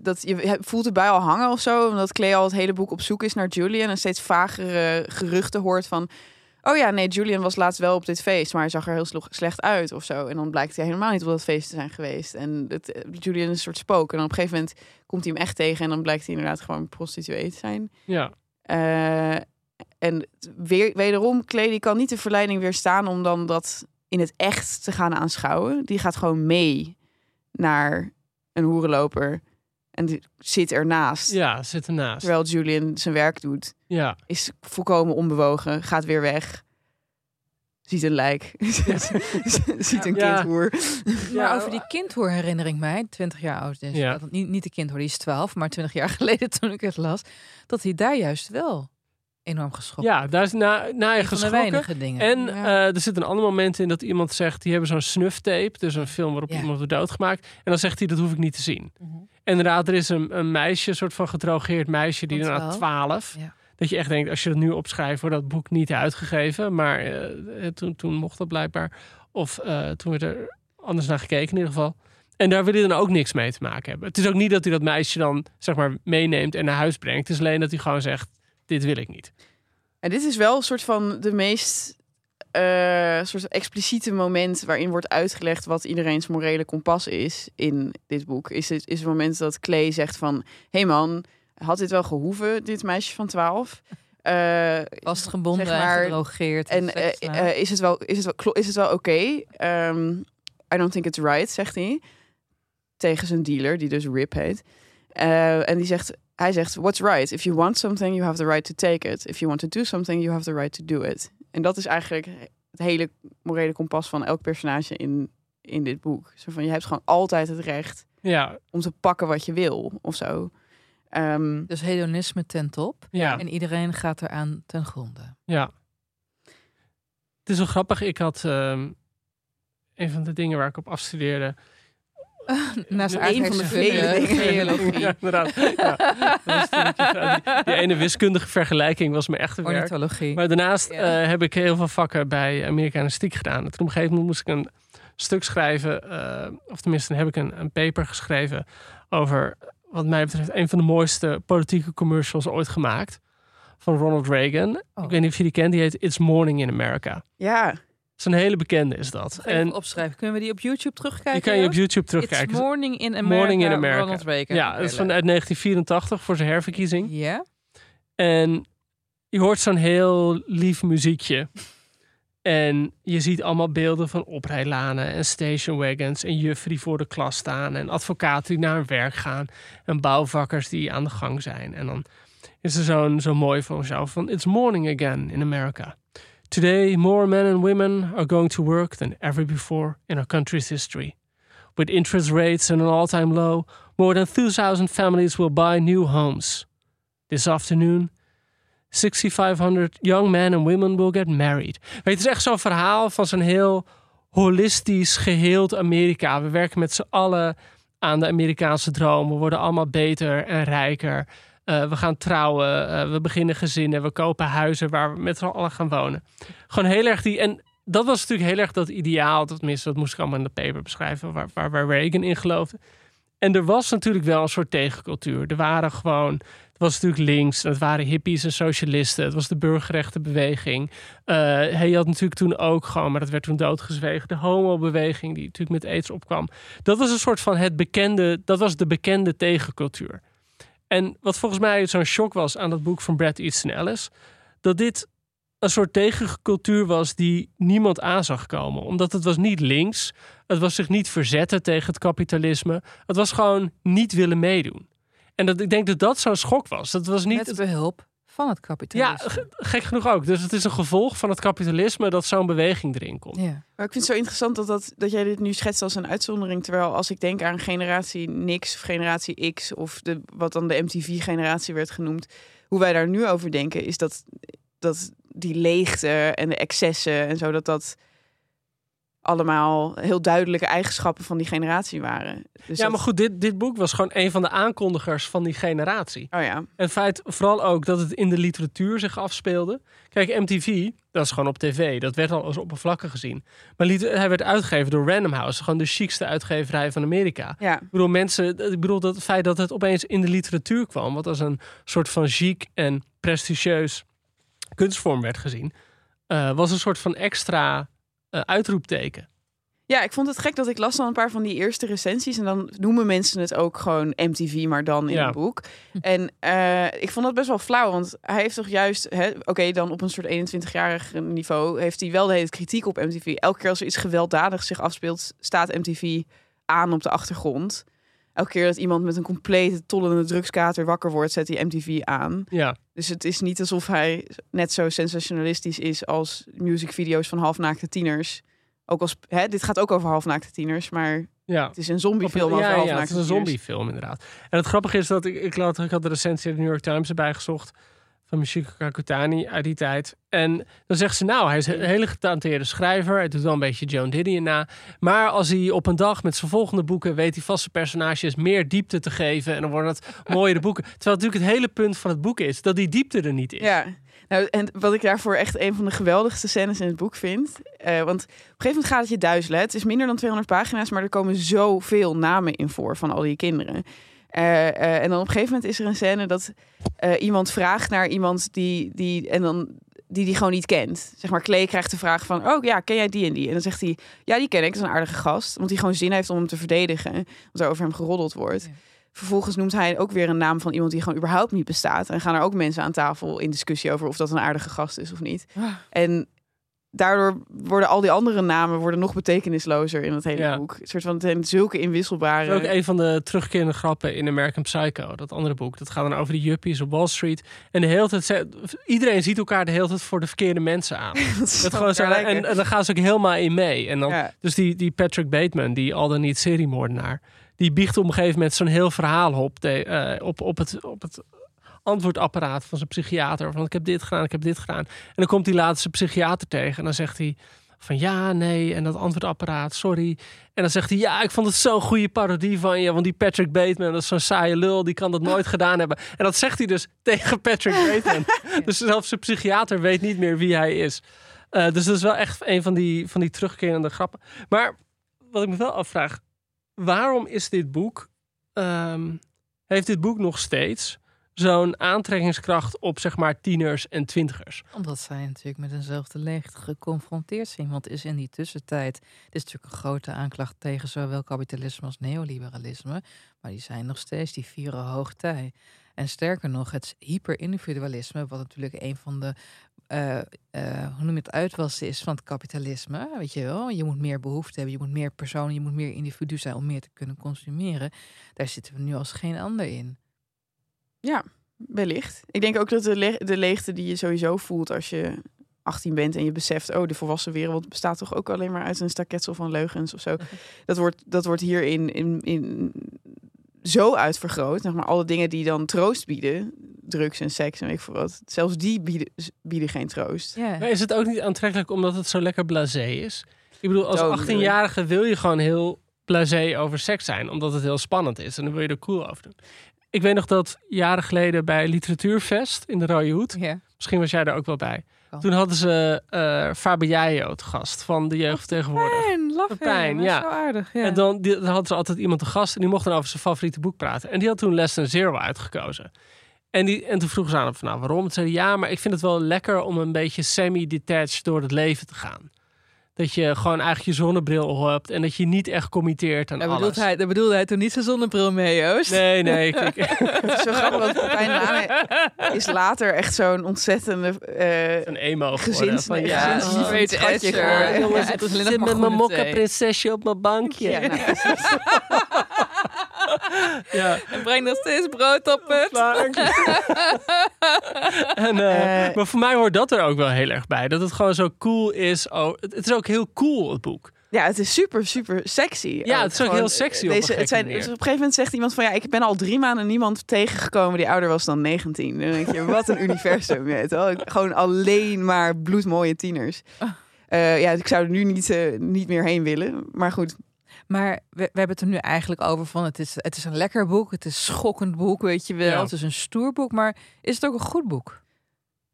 dat, je voelt het bij al hangen of zo. Omdat Clay al het hele boek op zoek is naar Julian. En steeds vagere geruchten hoort van... Oh ja, nee, Julian was laatst wel op dit feest. Maar hij zag er heel slecht uit of zo. En dan blijkt hij helemaal niet op dat feest te zijn geweest. En het, eh, Julian is een soort spook. En dan op een gegeven moment komt hij hem echt tegen. En dan blijkt hij inderdaad gewoon prostituee te zijn. Ja, Eh, en weer, wederom, die kan niet de verleiding weerstaan om dan dat in het echt te gaan aanschouwen. Die gaat gewoon mee naar een hoerenloper en die zit ernaast. ja zit ernaast. Terwijl Julian zijn werk doet, Ja. is volkomen onbewogen, gaat weer weg. Ziet een lijk. Ziet een Ja. kindhoer. Maar over die kindhoor herinner ik mij, 20 jaar oud is. Ja. Dat, niet, niet de kindhoor, die is 12, maar 20 jaar geleden toen ik het las, dat hij daar juist wel enorm geschokt Ja, daar is na, na je geschrokken. weinige dingen. En Ja. eh, er zit een ander moment in dat iemand zegt... die hebben zo'n snuftape, dus een film waarop Ja. iemand wordt doodgemaakt. En dan zegt hij, dat hoef ik niet te zien. Mhm. En inderdaad, er is een, een meisje, een soort van gedrogeerd meisje... die Van daarna 12. 12. Ja. Dat je echt denkt, als je dat nu opschrijft... wordt dat boek niet uitgegeven. Maar eh, toen, toen mocht dat blijkbaar. Of eh, toen werd er anders naar gekeken in ieder geval. En daar wil hij dan ook niks mee te maken hebben. Het is ook niet dat hij dat meisje dan, zeg maar, meeneemt en naar huis brengt. Het is alleen dat hij gewoon zegt, dit wil ik niet. En dit is wel een soort van de meest eh, soort expliciete moment waarin wordt uitgelegd wat iedereen's morele kompas is in dit boek. Is het, is het moment dat Clay zegt van, hé hey man, had dit wel gehoeven, dit meisje van 12? Eh, Vastgebonden zeg maar, en gedrogeerd. en eh, is het wel, is het wel, is het wel oké? Ehm, I don't think it's right, zegt hij. Tegen zijn dealer, die dus Rip heet. En die zegt, hij zegt, what's right? If you want something, you have the right to take it. If you want to do something, you have the right to do it. En dat is eigenlijk het hele morele kompas van elk personage in, in dit boek. Zo van, je hebt gewoon altijd het recht Ja, om te pakken wat je wil, of zo. Ehm, Dus hedonisme ten top. ja. En iedereen gaat eraan ten gronde. Ja. Het is wel grappig. Ik had ehm, een van de dingen waar ik op afstudeerde. Naast Een van de vele dingen. geologie. ja, inderdaad. Ja. Die, die ene wiskundige vergelijking was mijn echte werk. Ornithologie. Maar daarnaast Ja. eh, heb ik heel veel vakken bij Amerikanistiek gedaan. En toen op een gegeven moment moest ik een stuk schrijven. eh, of tenminste, heb ik een, een paper geschreven over, wat mij betreft, een van de mooiste politieke commercials ooit gemaakt. Van Ronald Reagan. Oh. Ik weet niet of je die kent. Die heet It's Morning in America. ja, Zo'n hele bekende is dat. Even En opschrijven. Kunnen we die op YouTube terugkijken? die kan je op? YouTube It's terugkijken. Morning in America. Morning in America. Ronald Reagan. Ja, dat is van uit 1984 voor zijn herverkiezing. Ja? En je hoort zo'n heel lief muziekje. En je ziet allemaal beelden van oprijlanen en stationwagons en juffen die voor de klas staan en advocaten die naar hun werk gaan en bouwvakkers die aan de gang zijn. En dan is er zo'n zo mooi voor jou van It's morning again in America. Today more men and women are going to work than ever before in our country's history. With interest rates at an all-time low, More than 2,000 families will buy new homes. This afternoon, 6,500 young men and women will get married. Het is echt zo'n verhaal van zo'n heel holistisch geheeld Amerika. We werken met z'n allen aan de Amerikaanse droom. We worden allemaal beter en rijker. Uh, we gaan trouwen, uh, we beginnen gezinnen, we kopen huizen waar we met z'n allen gaan wonen. Gewoon heel erg die. En dat was natuurlijk heel erg dat ideaal. Dat, tenminste, dat moest ik allemaal in de paper beschrijven, waar, waar, waar Reagan in geloofde. En er was natuurlijk wel een soort tegencultuur. Er waren gewoon. Het was natuurlijk links. Het waren hippies en socialisten. Het was de burgerrechtenbeweging. Uh, hij had natuurlijk toen ook gewoon, maar dat werd toen doodgezwegen. De homobeweging, die natuurlijk met aids opkwam. Dat was een soort van het bekende. Dat was de bekende tegencultuur. En wat volgens mij zo'n shock was aan dat boek van Brad Easton Ellis. Dat dit een soort tegencultuur was die niemand aan zag komen. Omdat het was niet links. Het was zich niet verzetten tegen het kapitalisme. Het was gewoon niet willen meedoen. En dat, ik denk dat dat zo'n schok was. Dat was niet Met behulp van het kapitalisme. Ja, gek genoeg ook. Dus het is een gevolg van het kapitalisme dat zo'n beweging erin komt. Ja. Maar ik vind het zo interessant dat, dat, dat jij dit nu schetst als een uitzondering. Terwijl als ik denk aan generatie niks of generatie X of de, wat dan de MTV-generatie werd genoemd. Hoe wij daar nu over denken is dat, dat die leegte en de excessen en zo, dat dat allemaal heel duidelijke eigenschappen van die generatie waren. Dus ja, dat- maar goed, dit, dit boek was gewoon een van de aankondigers van die generatie. Oh ja. En het feit vooral ook dat het in de literatuur zich afspeelde. Kijk, MTV, dat is gewoon op tv. Dat werd al als oppervlakkig gezien. Maar hij werd uitgegeven door Random House. Gewoon de chicste uitgeverij van Amerika. Ja. Ik bedoel, mensen, ik bedoel dat het feit dat het opeens in de literatuur kwam. Wat als een soort van chic en prestigieus kunstvorm werd gezien. eh, was een soort van extra uitroepteken. Ja, ik vond het gek dat ik las dan een paar van die eerste recensies. En dan noemen mensen het ook gewoon MTV, maar dan in Ja. het boek. En eh, ik vond dat best wel flauw. Want hij heeft toch juist, oké, dan op een soort 21-jarig niveau... heeft hij wel de hele kritiek op MTV. Elke keer als er iets gewelddadigs zich afspeelt... staat MTV aan op de achtergrond. Elke keer dat iemand met een complete tollende drugskater wakker wordt... zet hij MTV aan. Ja, Dus het is niet alsof hij net zo sensationalistisch is als musicvideo's van halfnaakte tieners. Ook als, hè, dit gaat ook over halfnaakte tieners, maar ja. het is een zombiefilm over ja, ja, halfnaakte het is een zombiefilm inderdaad. En het grappige is dat ik, ik, laat, ik had de recensie in de New York Times erbij gezocht van Michiko Kakutani uit die tijd. En dan zegt ze nou, hij is een hele getalenteerde schrijver. Hij doet wel een beetje Joan Didion na. Maar als hij op een dag met zijn volgende boeken weet hij vaste personages meer diepte te geven. En dan worden het mooiere boeken. Terwijl natuurlijk het hele punt van het boek is dat die diepte er niet is. Ja, nou, en wat ik daarvoor echt een van de geweldigste scènes in het boek vind. eh, want op een gegeven moment gaat het je duizelen. Het is minder dan 200 pagina's, maar er komen zoveel namen in voor van al die kinderen. Eh, eh, en dan op een gegeven moment is er een scène dat eh, iemand vraagt naar iemand die, die, en dan, die die gewoon niet kent. Zeg maar, Klee krijgt de vraag van, oh ja, ken jij die en die? En dan zegt hij, ja, die ken ik, dat is een aardige gast. Want die gewoon zin heeft om hem te verdedigen, omdat er over hem geroddeld wordt. Ja. Vervolgens noemt hij ook weer een naam van iemand die gewoon überhaupt niet bestaat. En gaan er ook mensen aan tafel in discussie over of dat een aardige gast is of niet. Ah. En daardoor worden al die andere namen worden nog betekenislozer in het hele Ja. boek. Een soort van het zijn zulke inwisselbare. Dat is ook een van de terugkerende grappen in American Psycho. Dat andere boek. Dat gaat dan over die juppies op Wall Street. En de hele tijd... Iedereen ziet elkaar de hele tijd voor de verkeerde mensen aan. Dat is Dat gewoon zo, en, en dan gaan ze ook helemaal in mee. En dan, Ja. Dus die, die Patrick Bateman, die al dan niet seriemoordenaar... die biecht op een gegeven moment zo'n heel verhaal op, de, eh, op, op, het, op het antwoordapparaat van zijn psychiater. Van ik heb dit gedaan, ik heb dit gedaan. En dan komt hij later zijn psychiater tegen. En dan zegt hij van ja, nee. En dat antwoordapparaat, sorry. En dan zegt hij ja, ik vond het zo'n goede parodie van je. Want die Patrick Bateman, dat is zo'n saaie lul. Die kan dat nooit gedaan hebben. En dat zegt hij dus tegen Patrick Bateman. Dus zelfs zijn psychiater weet niet meer wie hij is. Eh, dus dat is wel echt een van die, van die terugkerende grappen. Maar wat ik me wel afvraag, waarom is dit boek, ehm, heeft dit boek nog steeds zo'n aantrekkingskracht op zeg maar tieners en twintigers? Omdat zij natuurlijk met eenzelfde leegte geconfronteerd zijn. Want is in die tussentijd, dit is natuurlijk een grote aanklacht tegen zowel kapitalisme als neoliberalisme. Maar die zijn nog steeds, die vieren hoogtij. En sterker nog, het hyperindividualisme, wat natuurlijk een van de, eh, eh, hoe noem je het, uitwassen is van het kapitalisme. Weet je wel, je moet meer behoefte hebben, je moet meer personen, je moet meer individu zijn om meer te kunnen consumeren. Daar zitten we nu als geen ander in. Ja, wellicht. Ik denk ook dat de, le- de leegte die je sowieso voelt als je 18 bent en je beseft, oh, de volwassen wereld bestaat toch ook alleen maar uit een staketsel van leugens of zo. Dat wordt, dat wordt hier in, in, zo uitvergroot. Zeg maar alle dingen die dan troost bieden, drugs en seks en weet ik veel wat. Zelfs die bieden, bieden geen troost. Maar is het ook niet aantrekkelijk omdat het zo lekker blasé is? Ik bedoel, als Dodelijk. 18-jarige wil je gewoon heel blasé over seks zijn, omdat het heel spannend is. En dan wil je er cool over doen. Ik weet nog dat jaren geleden bij Literatuurfest in de Rode Hoed, misschien was jij daar ook wel bij. Kan. Toen hadden ze eh Fabiaio te gast van de jeugd tegenwoordig. Pijn, love Pijn, ja. Zo aardig, ja. En dan, die, dan hadden ze altijd iemand te gast en die mocht dan over zijn favoriete boek praten. En die had toen Lesson Zero uitgekozen. En, die, en toen vroegen ze aan hem van nou waarom? Toen zei hij ja, maar ik vind het wel lekker om een beetje semi-detached door het leven te gaan. Dat je gewoon eigenlijk je zonnebril hebt en dat je niet echt committeert aan daar, alles. hij, daar bedoelde hij toen niet zijn zonnebril mee, Joost. Nee, nee. Ik, zo grappig, want Pepijn Lane is later echt zo'n ontzettende eh, een emo geworden. gezins, Van, ja, Weet jongens, Ja, ik het is alleen nog zit maar met mijn groene mokka thee. prinsesje op mijn bankje. Ja, nou, Ja. En breng nog steeds brood op het. En, eh, Eh, maar voor mij hoort dat er ook wel heel erg bij. Dat het gewoon zo cool is. Oh, het, het is ook heel cool, het boek. Ja, het is super, super sexy. Ja, het is ook Gewoon, heel sexy op een Deze, het zijn, manier. dus op een gegeven moment zegt iemand van... ja, ik ben al drie maanden niemand tegengekomen die ouder was dan 19. Dan denk je, wat een universum. Weet wel? Gewoon alleen maar bloedmooie tieners. Ah. Eh, ja, ik zou er nu niet, eh, niet meer heen willen. Maar goed, Maar we, we hebben het er nu eigenlijk over van het is, het is een lekker boek, het is een schokkend boek, weet je wel. Ja. Het is een stoer boek, maar is het ook een goed boek?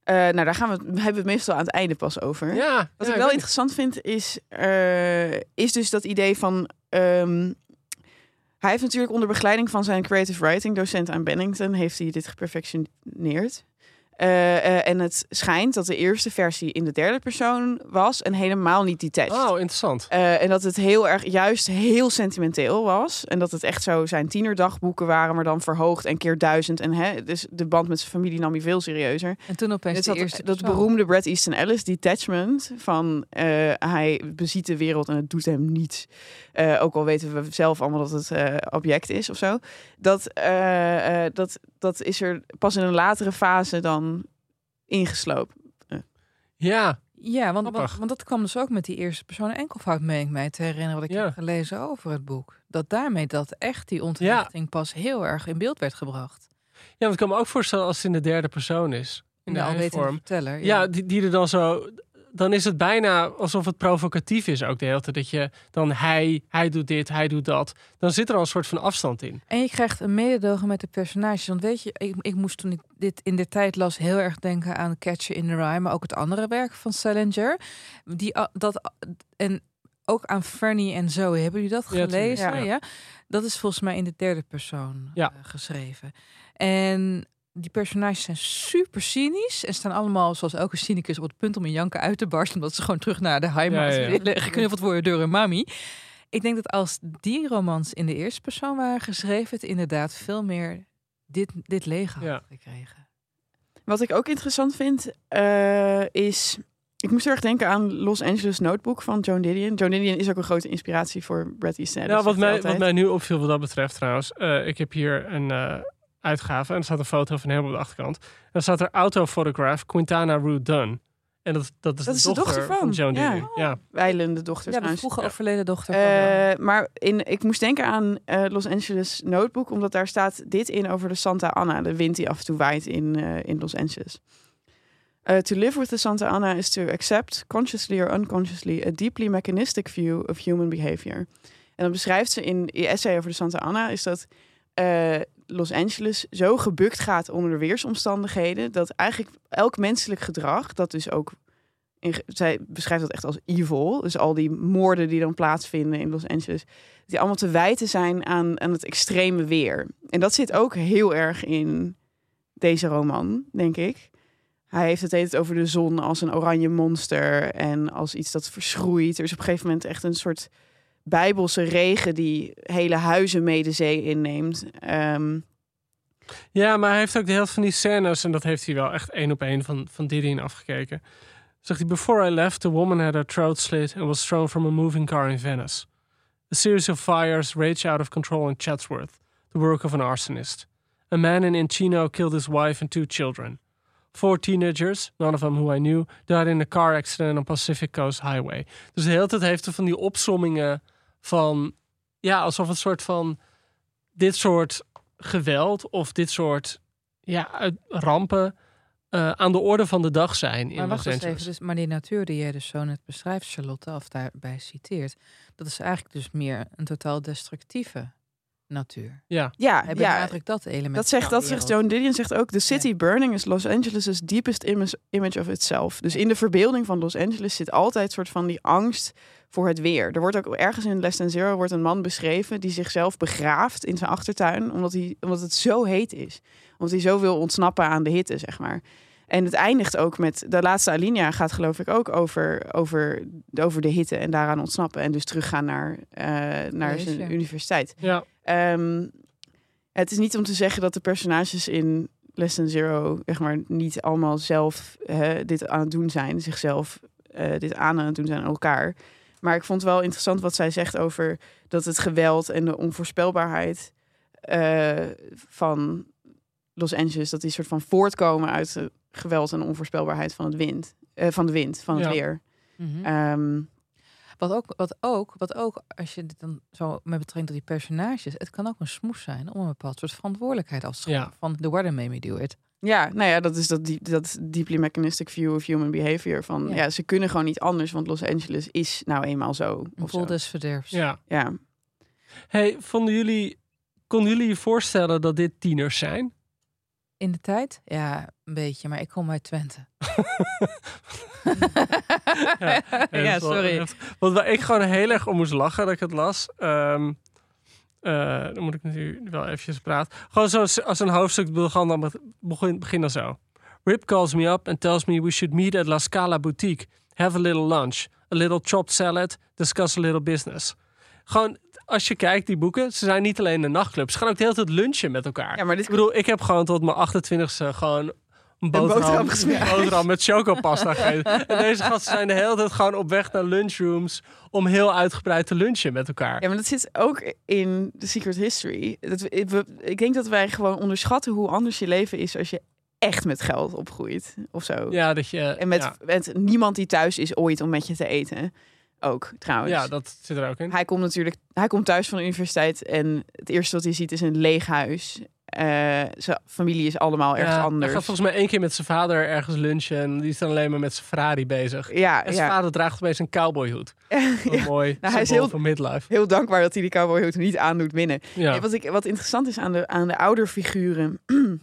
eh, nou daar gaan we, het- hebben we het meestal aan het einde pas over. Ja, Wat ja, ik wel interessant vind, is, eh, is dus dat idee van. ehm, hij heeft natuurlijk onder begeleiding van zijn creative writing docent aan Bennington heeft hij dit geperfectioneerd. Eh, eh, en het schijnt dat de eerste versie in de derde persoon was en helemaal niet detached. Oh, interessant. Eh, en dat het heel erg, juist heel sentimenteel was. En dat het echt zo zijn tienerdagboeken waren, maar dan verhoogd en keer duizend. En hè, dus de band met zijn familie nam hij veel serieuzer. En toen opeens Het de had eerste dat beroemde Bret Easton Ellis detachment van eh, hij beziet de wereld en het doet hem niets. Eh, ook al weten we zelf allemaal dat het eh, object is of zo. Dat, eh, eh, dat, dat is er pas in een latere fase dan ingeslopen. Ja, Ja, want, want, dat kwam dus ook met die eerste persoon enkelvoud, meen ik mij te herinneren, wat ik Ja. heb gelezen over het boek. Dat daarmee dat echt die ontrichting pas heel erg in beeld werd gebracht. ja, want ik kan me ook voorstellen als het in de derde persoon is. In In de de alwetende vorm. verteller. Ja, die, die er dan zo. Dan is het bijna alsof het provocatief is ook de hele tijd. Dat je dan hij, hij doet dit, hij doet dat. Dan zit er al een soort van afstand in. En je krijgt een mededogen met de personages. Want weet je, ik, ik moest toen ik dit in de tijd las heel erg denken aan Catcher in the Rye, maar ook het andere werk van Salinger. Die, dat, en ook aan Fernie en Zoe. Hebben jullie dat gelezen? ja. Ja. Dat is volgens mij in de derde persoon Ja. eh, geschreven. En die personages zijn super cynisch en staan allemaal, zoals elke cynicus, op het punt om in janken uit te barsten, omdat ze gewoon terug naar de heimat Ja, ja, willen, geknuffeld worden door hun mami. Ik denk dat als die romans in de eerste persoon waren geschreven, het inderdaad veel meer dit, dit leger Ja. had gekregen. Wat ik ook interessant vind eh, is. Ik moest heel erg denken aan Los Angeles Notebook van Joan Didion. Joan Didion is ook een grote inspiratie voor Bret Easton Ellis. Ja, wat mij, wat mij nu opviel wat dat betreft trouwens. eh, ik heb hier een eh, uitgave en er staat een foto van hem op de achterkant. En dan staat er autophotograph Quintana Rue Dunn. En dat, dat is, Dat de, is de dochter, dochter van, van, Joan ja. Didion. Ja. Wijlende dochter Ja, de trouwens. vroege Ja. overleden dochter van. Eh, maar in, ik moest denken aan eh, Los Angeles Notebook, omdat daar staat dit in over de Santa Ana, de wind die af en toe waait in, eh, in Los Angeles. Uh, to live with the Santa Ana is to accept, consciously or unconsciously, a deeply mechanistic view of human behavior. En dan beschrijft ze in je essay over de Santa Ana, is dat eh, Los Angeles zo gebukt gaat onder de weersomstandigheden, dat eigenlijk elk menselijk gedrag, dat dus ook in, zij beschrijft dat echt als evil. Dus al die moorden die dan plaatsvinden in Los Angeles. Die allemaal te wijten zijn aan, aan het extreme weer. En dat zit ook heel erg in deze roman, denk ik. Hij heeft het altijd over de zon als een oranje monster. En als iets dat verschroeit. Er is op een gegeven moment echt een soort bijbelse regen die hele huizen mee de zee inneemt. Ehm, ja, maar hij heeft ook de helft van die scènes... en dat heeft hij wel echt één op één van, van Didion afgekeken. Zegt hij, before I left, the woman had her throat slit... and was thrown from a moving car in Venice. A series of fires raged out of control in Chatsworth, the work of an arsonist. A man in Encino killed his wife and two children. Four teenagers, none of them who I knew, died in a car accident on Pacific Coast Highway. Dus de hele tijd heeft hij van die opsommingen van... Ja, alsof het soort van dit soort geweld of dit soort ja, rampen eh, aan de orde van de dag zijn in Maar Los wacht eens even, dus, maar die natuur die jij dus zo net beschrijft, Charlotte, of daarbij citeert, dat is eigenlijk dus meer een totaal destructieve natuur. Ja, Ja, Hij ja. benadrukt dat element. Dat zegt, dat zegt. Joan Didion zegt ook: The city burning is Los Angeles' deepest image, image of itself. Dus in de verbeelding van Los Angeles zit altijd een soort van die angst voor het weer. Er wordt ook ergens in Less Than Zero wordt een man beschreven die zichzelf begraaft in zijn achtertuin omdat, hij, omdat het zo heet is. Omdat hij zo wil ontsnappen aan de hitte, zeg maar. En het eindigt ook met de laatste alinea gaat geloof ik ook over, over, over de hitte en daaraan ontsnappen. En dus teruggaan naar, eh, naar zijn universiteit. ja. Ehm, het is niet om te zeggen dat de personages in Less Than Zero zeg maar, niet allemaal zelf hè, dit aan het doen zijn. Zichzelf eh, dit aan aan het doen zijn aan elkaar. Maar ik vond het wel interessant wat zij zegt over dat het geweld en de onvoorspelbaarheid eh, van Los Angeles, dat die soort van voortkomen uit de geweld en onvoorspelbaarheid van het wind, eh, van de wind, van het Ja. weer. Mhm. Ehm, Wat ook, wat ook, wat ook, als je dit dan zo met betrekking tot die personages, het kan ook een smoes zijn om een bepaald soort verantwoordelijkheid af te schrijven. Ja. Van the water made me do it. Ja, nou ja, dat is dat, die, dat deeply mechanistic view of human behavior. Van Ja. ja. ze kunnen gewoon niet anders, want Los Angeles is nou eenmaal zo. Of vol zo. des verderfs. ja. Ja. Hey, vonden jullie, konden jullie je voorstellen dat dit tieners zijn? In de tijd? Ja, een beetje, maar ik kom uit Twente. Ja, sorry. Want waar ik gewoon heel erg om moest lachen dat ik het las. ehm, eh, dan moet ik natuurlijk wel eventjes praten. Gewoon zoals als een hoofdstuk begon dan begin, begin dan zo. Rip calls me up and tells me we should meet at La Scala Boutique. Have a little lunch. A little chopped salad. Discuss a little business. Gewoon, als je kijkt, die boeken, ze zijn niet alleen een nachtclub. Ze gaan ook de hele tijd lunchen met elkaar. ja, maar dit Ik bedoel, ik heb gewoon tot mijn 28ste gewoon een boterham een boterham met chocopasta gegeten. En deze gasten zijn de hele tijd gewoon op weg naar lunchrooms om heel uitgebreid te lunchen met elkaar. ja, maar dat zit ook in The Secret History. Dat ik denk dat wij gewoon onderschatten hoe anders je leven is als je echt met geld opgroeit of zo. Ja, dat je. En met, ja, met niemand die thuis is ooit om met je te eten. Ook trouwens. ja, dat zit er ook in. Hij komt natuurlijk, hij komt thuis van de universiteit en het eerste wat hij ziet is een leeg huis. Eh, zijn familie is allemaal ergens Ja, anders. Hij gaat volgens mij één keer met zijn vader ergens lunchen en die is dan alleen maar met zijn Ferrari bezig. ja, En zijn ja. vader draagt opeens een cowboyhoed. ja. Mooi. Nou, hij is heel- van midlife. Heel dankbaar dat hij die cowboyhoed niet aandoet binnen. Ja. Nee, wat, ik, wat interessant is aan de, aan de ouderfiguren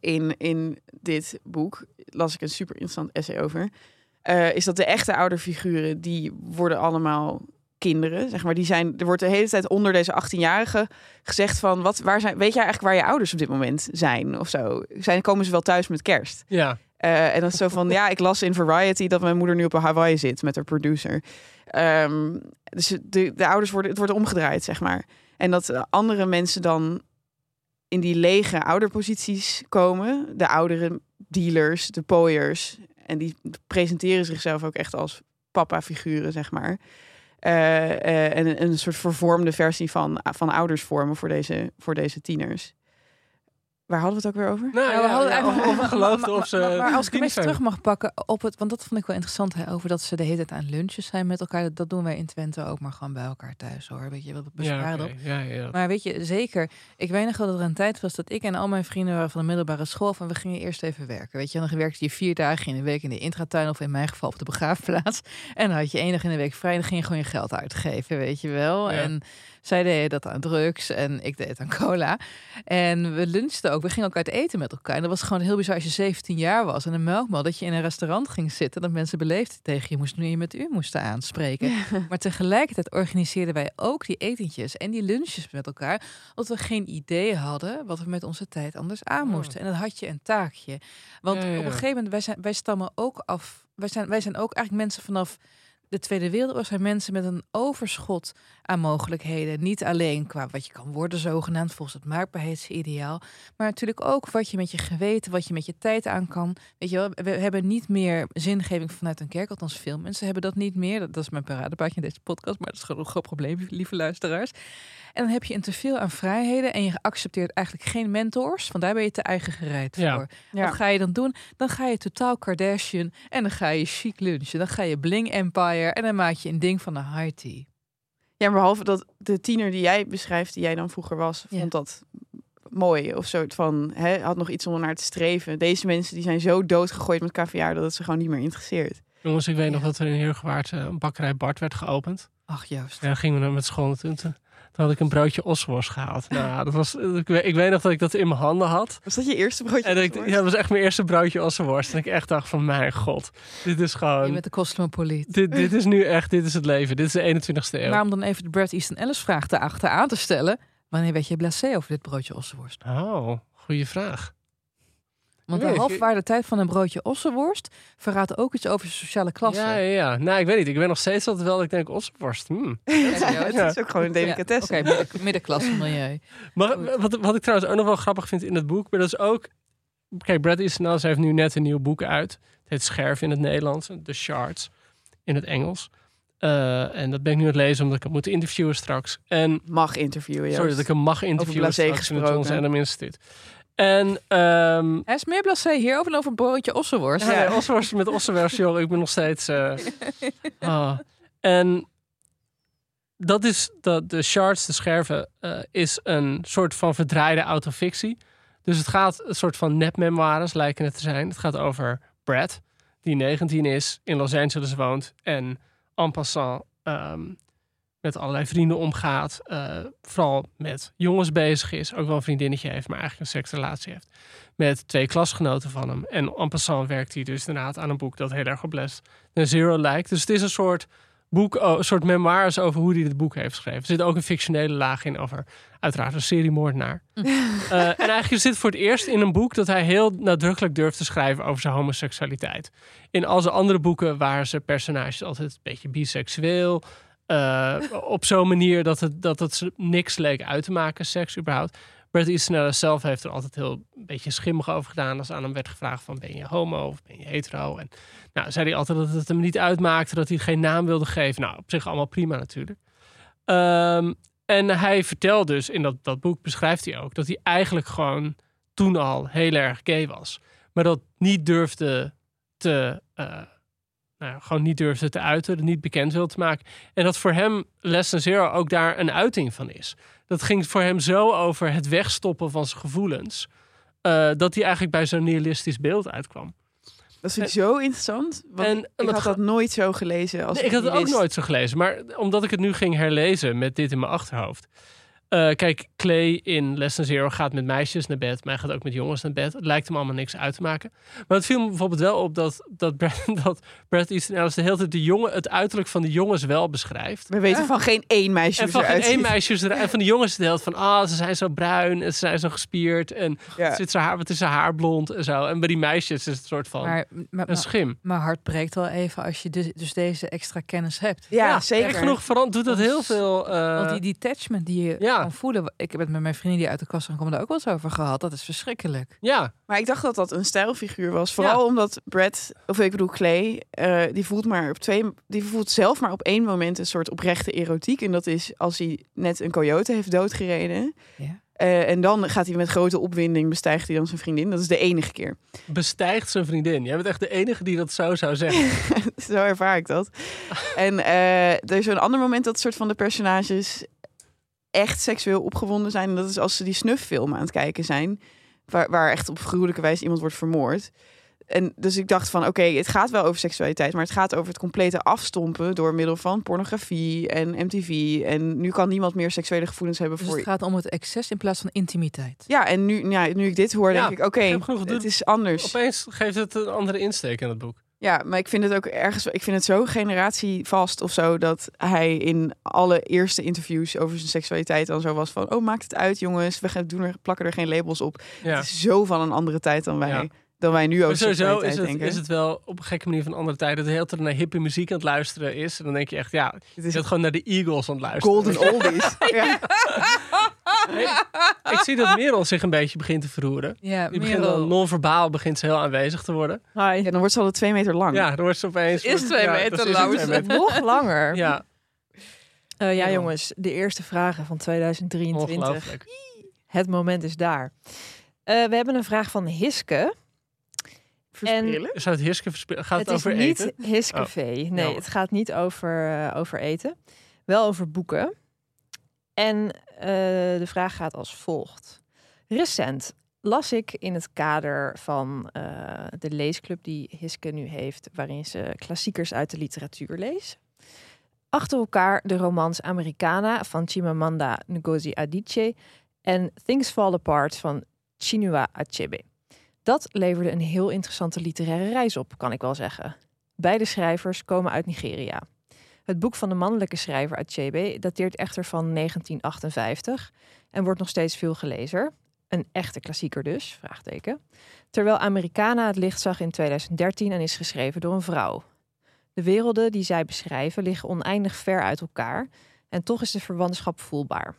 in, in dit boek, las ik een super interessant essay over, eh, is dat de echte ouderfiguren, die worden allemaal kinderen, zeg maar. Die zijn, er wordt de hele tijd onder deze 18-jarigen gezegd van, wat, waar zijn, weet jij eigenlijk waar je ouders op dit moment zijn of zo? Zijn, komen ze wel thuis met kerst? ja. Eh, en dat is zo van, ja, ik las in Variety dat mijn moeder nu op Hawaii zit met haar producer. Ehm, dus de, de ouders worden, het wordt omgedraaid, zeg maar. En dat andere mensen dan in die lege ouderposities komen. De oudere dealers, de pooiers. En die presenteren zichzelf ook echt als papa-figuren, zeg maar. Eh, eh, en een, een soort vervormde versie van, van ouders vormen voor deze, voor deze tieners. Waar hadden we het ook weer over? Nou, Ja, we ja, hadden ja, eigenlijk- maar, of ze. maar, maar als ik even zijn. terug mag pakken op het, want dat vond ik wel interessant hè, over dat ze de hele tijd aan lunches zijn met elkaar. Dat, dat doen wij in Twente ook, maar gewoon bij elkaar thuis hoor. Weet je, wat Ja, besparen oké. ja, ja. Maar weet je, zeker. Ik weet nog wel dat er een tijd was dat ik en al mijn vrienden waren van de middelbare school. Van we gingen eerst even werken. Weet je, en dan werkte je vier dagen in de week in de intratuin. Of in mijn geval op de begraafplaats. En dan had je één dag in de week vrij. En dan ging je gewoon je geld uitgeven, weet je wel. Ja. En zij deden dat aan drugs en ik deed het aan cola. En we lunchten ook. We gingen ook uit eten met elkaar. En dat was gewoon heel bizar als je 17 jaar was. En een melkmal dat je in een restaurant ging zitten. Dat mensen beleefd tegen je moesten nu je met u moesten aanspreken. Maar tegelijkertijd organiseerden wij ook die etentjes en die lunches met elkaar. Omdat we geen idee hadden wat we met onze tijd anders aan moesten. En dan had je een taakje. Want Ja, ja, ja. op een gegeven moment, wij, zijn, wij stammen ook af. Wij zijn, wij zijn ook eigenlijk mensen vanaf de Tweede Wereldoorlog zijn mensen met een overschot aan mogelijkheden. Niet alleen qua wat je kan worden, zogenaamd volgens het maakbaarheidsideaal. Maar natuurlijk ook wat je met je geweten, wat je met je tijd aan kan. Weet je wel, we hebben niet meer zingeving vanuit een kerk, althans veel mensen hebben dat niet meer. Dat, dat is mijn paradepaadje in deze podcast, maar dat is gewoon een groot probleem, lieve luisteraars. En dan heb je een teveel aan vrijheden en je accepteert eigenlijk geen mentors, want daar ben je te eigen gereid Ja. voor. Ja. Wat ga je dan doen? Dan ga je totaal Kardashian en dan ga je chic lunchen. Dan ga je bling empire en dan maak je een ding van een high tea. Ja, maar behalve dat de tiener die jij beschrijft, die jij dan vroeger was, Ja. vond dat mooi. Of soort van, hè, had nog iets om naar te streven. Deze mensen die zijn zo doodgegooid met caviar dat het ze gewoon niet meer interesseert. Jongens, ik weet nog Ja. dat er in Heergewaard eh, een bakkerij Bart werd geopend. Ach. En dan gingen we naar met school naartoe. Toen, had ik een broodje osworst gehaald. Nou, dat was, ik, weet, ik weet nog dat ik dat in mijn handen had. Was dat je eerste broodje? En ik, ossenworst? ja, dat was echt mijn eerste broodje ossenworst. En ik echt dacht van, mijn god. Dit is Je gewoon... bent de cosmopoliet. Dit, dit is nu echt, dit is het leven. Dit is de 21ste eeuw. Maar om dan even de Brad Easton Ellis vraag te achteraan te stellen. Wanneer werd je blasé over dit broodje ossenworst? Oh, goede vraag. Want Nee, de tijd van een broodje ossenworst verraadt ook iets over je sociale klasse. Ja, ja, ja. Nou, ik weet niet. Ik ben nog steeds altijd wel, dat ik denk, ossenworst. Hmm. Ja, het is ook gewoon een delicatesse. Oké, midden, middenklasse milieu. Maar wat, wat ik trouwens ook nog wel grappig vind in het boek, maar dat is ook... Kijk, Brad Easton Ellis heeft nu net een nieuw boek uit. Het heet Scherf in het Nederlands, The Shards in het Engels. Eh, en dat ben ik nu aan het lezen omdat ik hem moet interviewen straks. En Mag interviewen, sorry dat ik hem mag interviewen blasé straks in het John gesproken. Adam Instituut. En ehm Hij is meer blasé hierover dan over een broodje ossenworst. ja, ja. ossenworst met ossenworst, joh. Ik ben nog steeds... eh, ah. En dat is dat de shards, de scherven, eh, is een soort van verdraaide autofictie. Dus het gaat een soort van nepmemoires lijken het te zijn. Het gaat over Brad, die 19 is, in Los Angeles woont en en passant ehm, met allerlei vrienden omgaat. eh, vooral met jongens bezig is. Ook wel een vriendinnetje heeft, maar eigenlijk een seksrelatie heeft. Met twee klasgenoten van hem. En en passant werkt hij dus inderdaad aan een boek dat heel erg op Les Zero lijkt. Dus het is een soort boek, een soort memoires over hoe hij dit boek heeft geschreven. Er zit ook een fictionele laag in over uiteraard een seriemoordenaar. Eh, en eigenlijk is dit voor het eerst in een boek dat hij heel nadrukkelijk durft te schrijven over zijn homoseksualiteit. In al zijn andere boeken waren zijn personages altijd een beetje biseksueel. Eh, op zo'n manier dat het, dat het niks leek uit te maken, seks überhaupt. Bret Easton zelf heeft er altijd heel een beetje schimmig over gedaan als aan hem werd gevraagd van ben je homo of ben je hetero. En nou zei hij altijd dat het hem niet uitmaakte, dat hij geen naam wilde geven. Nou, op zich allemaal prima natuurlijk. Ehm, en hij vertelt dus, in dat, dat boek beschrijft hij ook, dat hij eigenlijk gewoon toen al heel erg gay was. Maar dat niet durfde te, eh, nou ja, gewoon niet durfde te uiten, het niet bekend wilde te maken. En dat voor hem Lesson Zero ook daar een uiting van is. Dat ging voor hem zo over het wegstoppen van zijn gevoelens, eh, dat hij eigenlijk bij zo'n nihilistisch beeld uitkwam. Dat vind ik zo interessant. Want En- ik had dat nooit zo gelezen. Als Nee, ik had het ook nooit zo gelezen. Maar omdat ik het nu ging herlezen met dit in mijn achterhoofd. Eh, kijk, Clay in Lesson Zero gaat met meisjes naar bed. Maar hij gaat ook met jongens naar bed. Het lijkt hem allemaal niks uit te maken. Maar het viel me bijvoorbeeld wel op dat, dat, Brad, dat Brad Easton Ellis de hele tijd de jongen, het uiterlijk van de jongens wel beschrijft. We weten van geen één meisje En van ze geen één meisje is er- en van de jongens de hele tijd van ah, ze zijn zo bruin en ze zijn zo gespierd en Ja. zit zijn haar, wat is zijn haar blond en zo. En bij die meisjes is het een soort van Maar, maar, een schim. mijn hart breekt wel even als je dus, dus deze extra kennis hebt. Ja, zeker. Echt genoeg verand doet dat heel veel. eh, Want die detachment die je ja. kan voelen. Ik heb het met mijn vrienden die uit de kast zijn komen daar ook wel eens over gehad. Dat is verschrikkelijk. ja, Maar ik dacht dat dat een stijlfiguur was. Vooral omdat Brad, of ik bedoel Clay, eh, die voelt maar op twee, die voelt zelf maar op één moment een soort oprechte erotiek. En dat is als hij net een coyote heeft doodgereden. Ja. Eh, en dan gaat hij met grote opwinding bestijgt hij dan zijn vriendin. Dat is de enige keer. bestijgt zijn vriendin. Jij bent echt de enige die dat zo zou zeggen. Zo ervaar ik dat. en eh, er is een ander moment dat soort van de personages echt seksueel opgewonden zijn. En dat is als ze die snufffilm aan het kijken zijn. Waar, waar echt op gruwelijke wijze iemand wordt vermoord. En dus ik dacht van, oké, het gaat wel over seksualiteit, maar het gaat over het complete afstompen door middel van pornografie en MTV. En nu kan niemand meer seksuele gevoelens hebben Dus voor het gaat om het excess in plaats van intimiteit. Ja, en nu, ja, nu ik dit hoor, Ja, denk ik, oké, genoeg het is anders. Opeens geeft het een andere insteek in het boek. Ja, maar ik vind het ook ergens, ik vind het zo generatievast of zo dat hij in alle eerste interviews over zijn seksualiteit dan zo was van, oh maakt het uit jongens, we gaan doen er, plakken er geen labels op. Ja. Het is zo van een andere tijd dan wij, Ja. dan wij nu over sowieso is het, denken. is het wel op een gekke manier van andere tijden. Dat de hele tijd naar hippe muziek aan het luisteren is. En dan denk je echt, ja, je Het is gewoon naar de Eagles aan het luisteren. golden oldies. ja. Ik zie dat Merel zich een beetje begint te verroeren. Ja, Die begint dan non-verbaal begint ze heel aanwezig te worden. Hi. ja, dan wordt ze al twee meter lang. Ja, dan wordt ze opeens... Ze is twee ja, meter lang. twee meter. Nog langer. Ja, Eh, ja, jongens, de eerste vragen van 2023. ongelooflijk. Het moment is daar. Eh, we hebben een vraag van Hiske. Versprillen? Zou het Hiske verspillen? Gaat het, het is over niet eten? Hiskevee. nee, jammer. het gaat niet over, eh, over eten. Wel over boeken. En de vraag gaat als volgt. Recent las ik in het kader van eh, de leesclub die Hiske nu heeft, waarin ze klassiekers uit de literatuur leest. Achter elkaar de romans Americana van Chimamanda Ngozi Adichie en Things Fall Apart van Chinua Achebe. Dat leverde een heel interessante literaire reis op, kan ik wel zeggen. Beide schrijvers komen uit Nigeria. Het boek van de mannelijke schrijver Achebe dateert echter van 1958 en wordt nog steeds veel gelezen. Een echte klassieker dus, vraagteken. Terwijl Americana het licht zag in 2013 en is geschreven door een vrouw. De werelden die zij beschrijven liggen oneindig ver uit elkaar en toch is de verwantschap voelbaar.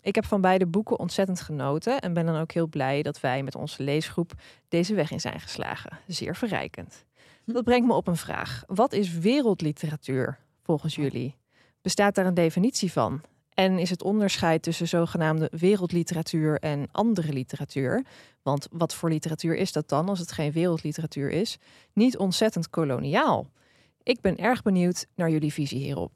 Ik heb van beide boeken ontzettend genoten en ben dan ook heel blij dat wij met onze leesgroep deze weg in zijn geslagen. Zeer verrijkend. Dat brengt me op een vraag. Wat is wereldliteratuur volgens jullie? Bestaat daar een definitie van? En is het onderscheid tussen zogenaamde wereldliteratuur en andere literatuur, want wat voor literatuur is dat dan als het geen wereldliteratuur is, niet ontzettend koloniaal? Ik ben erg benieuwd naar jullie visie hierop.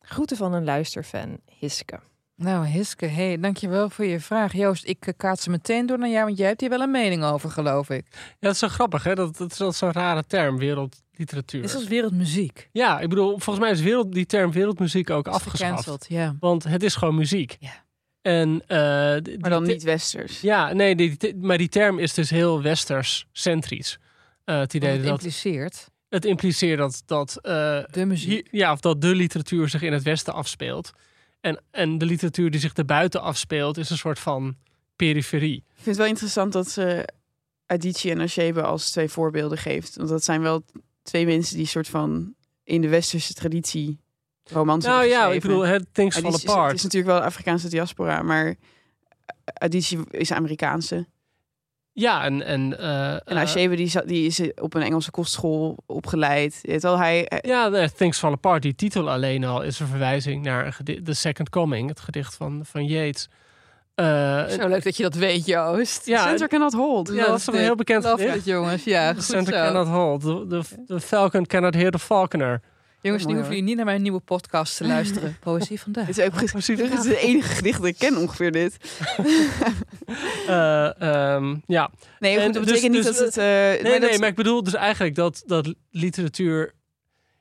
Groeten van een luisterfan, Hiske. Nou, Hiske, hey, dankjewel voor je vraag. Joost, ik eh, kaats ze meteen door naar jou, want jij hebt hier wel een mening over, geloof ik. Ja, dat is zo grappig, hè? Dat, dat is zo'n rare term, wereldliteratuur. Is als wereldmuziek. Ja, ik bedoel, volgens mij is wereld, die term wereldmuziek ook Is afgeschaft. gecanceld, ja. Want het is gewoon muziek. Ja. En, eh, Maar dan niet westers. Ja, nee, die, die- maar die term is dus heel westers-centrisch. Eh, het idee het dat impliceert het impliceert dat, dat, eh, de muziek. hier- ja, of dat de literatuur zich in het Westen afspeelt. En, en de literatuur die zich erbuiten afspeelt, is een soort van periferie. Ik vind het wel interessant dat ze Adichie en Achebe als twee voorbeelden geeft. Want dat zijn wel twee mensen die soort van in de westerse traditie romans Nou ja, ik bedoel, het Things Fall Adichie is- Apart. Het is natuurlijk wel Afrikaanse diaspora, maar Adichie is Amerikaanse. Ja, en... En, eh, En eh, Achebe die, die is op een Engelse kostschool opgeleid. Weet wel, hij, eh, Ja, Things Fall Apart, die titel alleen al is een verwijzing naar The Second Coming, het gedicht van, van Yeats. Eh, Zo leuk dat je dat weet, Joost. ja, Center Cannot Hold. ja, dat is toch een heel bekend Love gedicht. it, jongens. Ja, Center cannot hold. The, the, the falcon cannot hear the falconer. Jongens, nu hoeven jullie niet naar mijn nieuwe podcast te luisteren. Poëzie vandaag. Dit is ook Precies. dit is het enige gedicht dat ik ken ongeveer dit. Eh, ehm, ja. Nee, goed, En dat dus- betekent niet dus, dat het... eh, Nee, maar dat- nee, maar ik bedoel dus eigenlijk dat, dat literatuur...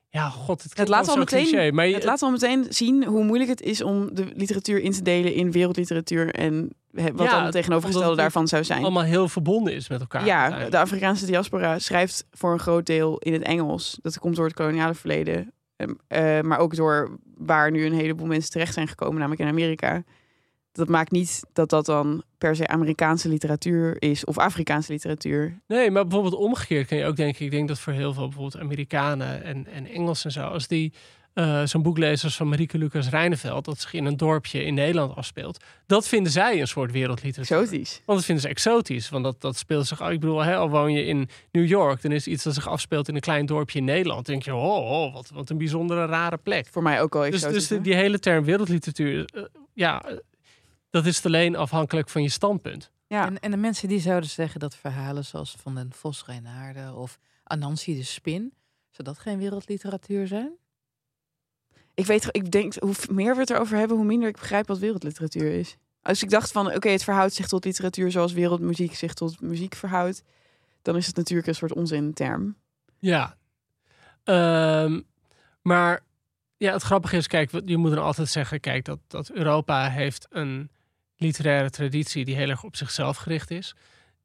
Ja, god, het, klinkt laat wel al meteen- cliché, maar je- Het laat al meteen zien hoe moeilijk het is om de literatuur in te delen in wereldliteratuur en wat Ja, dan het tegenovergestelde het daarvan zou zijn. allemaal heel verbonden is met elkaar. Ja, de Afrikaanse diaspora schrijft voor een groot deel in het Engels. Dat komt door het koloniale verleden. Ehm, eh, maar ook door waar nu een heleboel mensen terecht zijn gekomen, namelijk in Amerika. Dat maakt niet dat dat dan per se Amerikaanse literatuur is of Afrikaanse literatuur. Nee, maar bijvoorbeeld omgekeerd kan je ook denken. Ik denk dat voor heel veel bijvoorbeeld Amerikanen en, en Engelsen en zo, als die eh, zo'n boek lezen als van Marieke Lucas Rijneveld, dat zich in een dorpje in Nederland afspeelt, dat vinden zij een soort wereldliteratuur. Exotisch. Want dat vinden ze exotisch. Want dat, dat speelt zich. Ik bedoel, hè, al woon je in New York, dan is iets dat zich afspeelt in een klein dorpje in Nederland. Dan denk je, oh, oh wat, wat een bijzondere rare plek. Voor mij ook wel Dus, exotisch. dus hoor. die hele term wereldliteratuur, eh, ja, dat is alleen afhankelijk van je standpunt. ja. En, en de mensen die zouden zeggen dat verhalen zoals van den Vos Reinaarde of Anansi de Spin, zou dat geen wereldliteratuur zijn? Ik weet, ik denk, hoe meer we het erover hebben, hoe minder ik begrijp wat wereldliteratuur is. Als ik dacht van, oké, het verhoudt zich tot literatuur zoals wereldmuziek zich tot muziek verhoudt, dan is het natuurlijk een soort onzinterm. Ja. Ehm, maar ja, het grappige is, kijk, je moet dan altijd zeggen, kijk, dat, dat Europa heeft een literaire traditie die heel erg op zichzelf gericht is.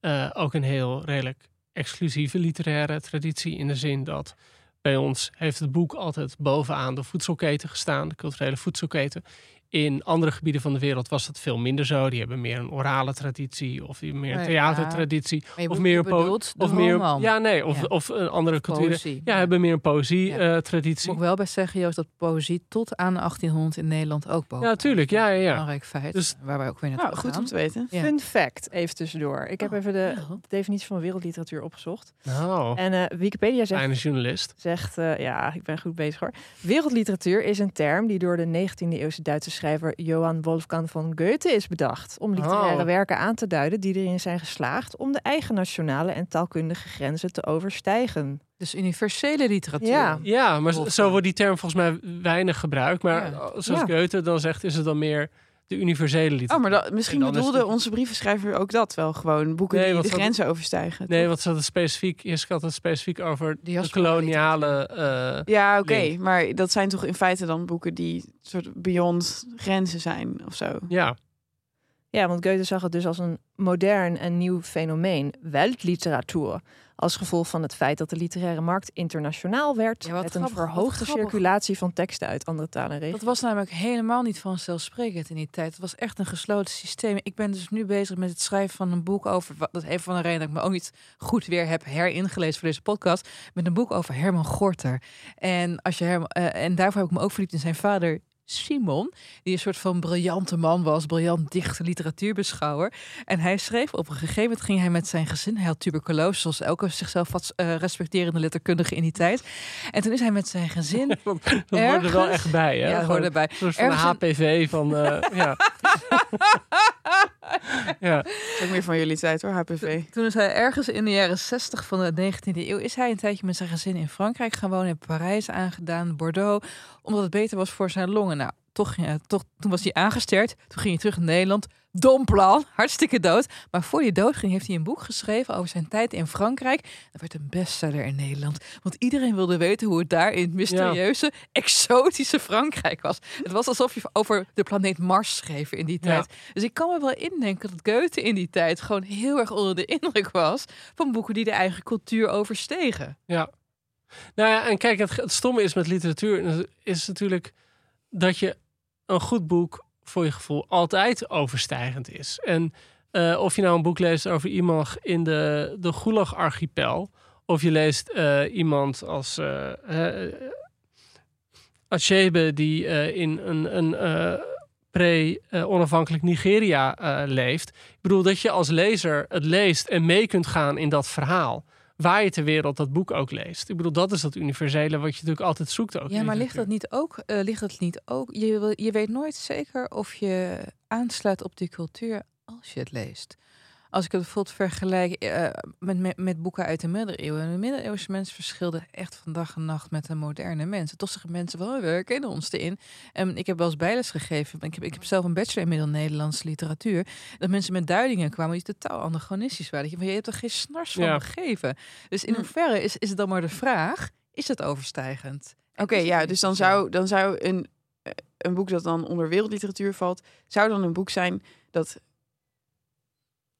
Eh, ook een heel redelijk exclusieve literaire traditie in de zin dat bij ons heeft het boek altijd bovenaan de voedselketen gestaan, de culturele voedselketen. In andere gebieden van de wereld was dat veel minder zo. Die hebben meer een orale traditie of die meer een ja, theatertraditie. Of meer een bedoelt Of meer, ja, nee, of, Ja. of een andere cultuur. Poëzie. Ja, hebben meer een Ja. poëzie-traditie. Moet ik wel bij zeggen, Joost, dat poëzie tot aan 1800 in Nederland ook boven. ja, tuurlijk. Ja, ja, ja. Belangrijk feit. Dus- waar wij ook weer naartoe Nou, goed om te weten. Ja. Fun fact, even tussendoor. Ik heb Oh, even de ja. definitie van wereldliteratuur opgezocht. Nou, En eh, Wikipedia zegt, fijne journalist. zegt eh, ja, ik ben goed bezig hoor. Wereldliteratuur is een term die door de 19e eeuwse Duitse schrijver Johann Wolfgang von Goethe is bedacht om literaire Oh. werken aan te duiden die erin zijn geslaagd om de eigen nationale en taalkundige grenzen te overstijgen. Dus universele literatuur. Ja. Ja, maar zo- wordt die term volgens mij weinig gebruikt. Maar Ja. zoals Ja. Goethe dan zegt, is het dan meer de universele literatuur. Oh, maar dat, misschien bedoelde het- onze brievenschrijver ook dat wel gewoon. Boeken Nee, die de grenzen overstijgen. Nee, toch? want ze hadden specifiek, je had het specifiek over de koloniale... eh, Ja, oké. Maar dat zijn toch in feite dan boeken die soort beyond grenzen zijn of zo. ja, Ja, want Goethe zag het dus als een modern en nieuw fenomeen, weltliteratuur. Als gevolg van het feit dat de literaire markt internationaal werd Ja, wat met een grappig, verhoogde circulatie van teksten uit andere talen en Dat was namelijk helemaal niet vanzelfsprekend in die tijd. Het was echt een gesloten systeem. Ik ben dus nu bezig met het schrijven van een boek over... Dat is een van de redenen dat ik me ook niet goed weer heb heringelezen voor deze podcast. Met een boek over Herman Gorter. En, als je Herman, eh, en daarvoor heb ik me ook verliefd in zijn vader... Simon, die een soort van briljante man was, briljant dichter, literatuurbeschouwer. En hij schreef op een gegeven moment ging hij met zijn gezin, hij had tuberculose, zoals elke zichzelf wat eh, respecterende letterkundige in die tijd. En toen is hij met zijn gezin dat hoort er wel echt bij. Hè? Ja, hoort erbij. Een soort van Ergens in- HPV van... eh, ja. ja. Ook meer van jullie tijd hoor, HPV. Toen is hij ergens in de jaren 60 van de 19e eeuw... is hij een tijdje met zijn gezin in Frankrijk gaan wonen. In Parijs aangedaan, Bordeaux. Omdat het beter was voor zijn longen. Nou, toch, ging hij- toch, toen was hij aangesterd. Toen ging hij terug naar Nederland. Dom plan, hartstikke dood. Maar voor hij dood ging, heeft hij een boek geschreven... over zijn tijd in Frankrijk. Dat werd een bestseller in Nederland. Want iedereen wilde weten hoe het daar in het mysterieuze... exotische Frankrijk was. Het was alsof je over de planeet Mars schreef in die Ja. tijd. Dus ik kan me wel indenken dat Goethe in die tijd gewoon heel erg onder de indruk was van boeken die de eigen cultuur overstegen. Ja. Nou ja, en kijk, het, stomme is met literatuur is natuurlijk dat je een goed boek voor je gevoel altijd overstijgend is. En eh, of je nou een boek leest over iemand in de, de Gulag-archipel, of je leest eh, iemand als eh eh, Achebe die in een, een pre-onafhankelijk Nigeria leeft. Ik bedoel dat je als lezer het leest en mee kunt gaan in dat verhaal waar je ter wereld dat boek ook leest. Ik bedoel, dat is dat universele wat je natuurlijk altijd zoekt ook. Ja, maar ligt dat niet ook? eh, ligt dat niet ook? Je, je weet nooit zeker of je aansluit op die cultuur als je het leest. Als ik het bijvoorbeeld vergelijk eh, met, met, met boeken uit de middeleeuwen. De middeleeuwse mensen verschilden echt van dag en nacht met de moderne mensen. Toch zeggen mensen van, oh, we herkennen ons erin. En ik heb wel eens bijles gegeven. Ik heb, ik heb zelf een bachelor in middel-Nederlandse literatuur. Dat mensen met duidingen kwamen die totaal anachronistisch waren. Dat je, van, je hebt er geen snars van Ja. begrepen. Dus in Hm. hoeverre is, is het dan maar de vraag, is het overstijgend? Oké, ja, dus dan zo? zou, dan zou een, eh, een boek dat dan onder wereldliteratuur valt, zou dan een boek zijn dat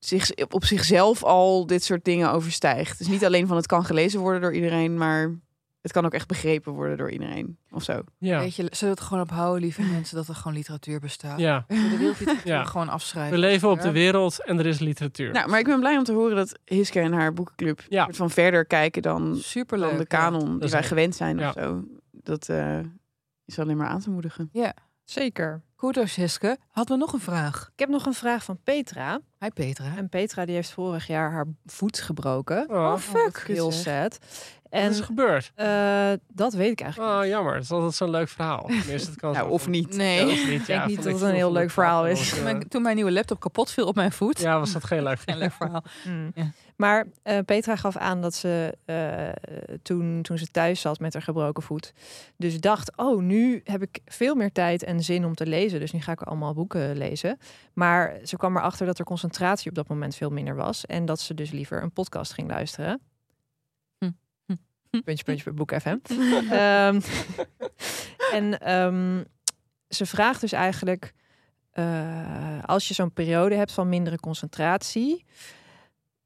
zich, op zichzelf al dit soort dingen overstijgt. Dus niet alleen van het kan gelezen worden door iedereen, maar het kan ook echt begrepen worden door iedereen of zo. Ja, Weet je, zullen we het gewoon ophouden, lieve mensen, dat er gewoon literatuur bestaat? ja. De wereldliteratuur Ja. gewoon afschrijven? We leven op Ja. de wereld en er is literatuur. Nou, maar ik ben blij om te horen dat Hiske en haar boekenclub Ja. van verder kijken dan, Superleuk. dan de ja. kanon die wij gewend zijn ja. of zo. Dat eh, is alleen maar aan te moedigen. Zeker. Goed, Hiske. Hadden we nog een vraag? Ik heb nog een vraag van Petra. Hi Petra. En Petra die heeft vorig jaar haar voet gebroken. Oh, fuck. Heel sad. Wat En is er gebeurd? eh, dat weet ik eigenlijk Oh, jammer. Het is altijd zo'n leuk verhaal. Het kan Nou, zo of van- niet. Nee. Ja, of niet, Ik ja, denk niet dat het een heel leuk verhaal is. dat, eh, Mijn- toen mijn nieuwe laptop kapot viel op mijn voet. Ja, was dat geen leuk Geen leuk verhaal. Mm. Ja. Maar eh, Petra gaf aan dat ze eh, toen, toen ze thuis zat met haar gebroken voet, dus dacht: Oh, nu heb ik veel meer tijd en zin om te lezen. Dus nu ga ik allemaal boeken lezen. Maar ze kwam erachter dat er concentratie op dat moment veel minder was. En dat ze dus liever een podcast ging luisteren. Puntje, puntje Boek FM. Ehm, en ehm, ze vraagt dus eigenlijk: eh, als je zo'n periode hebt van mindere concentratie,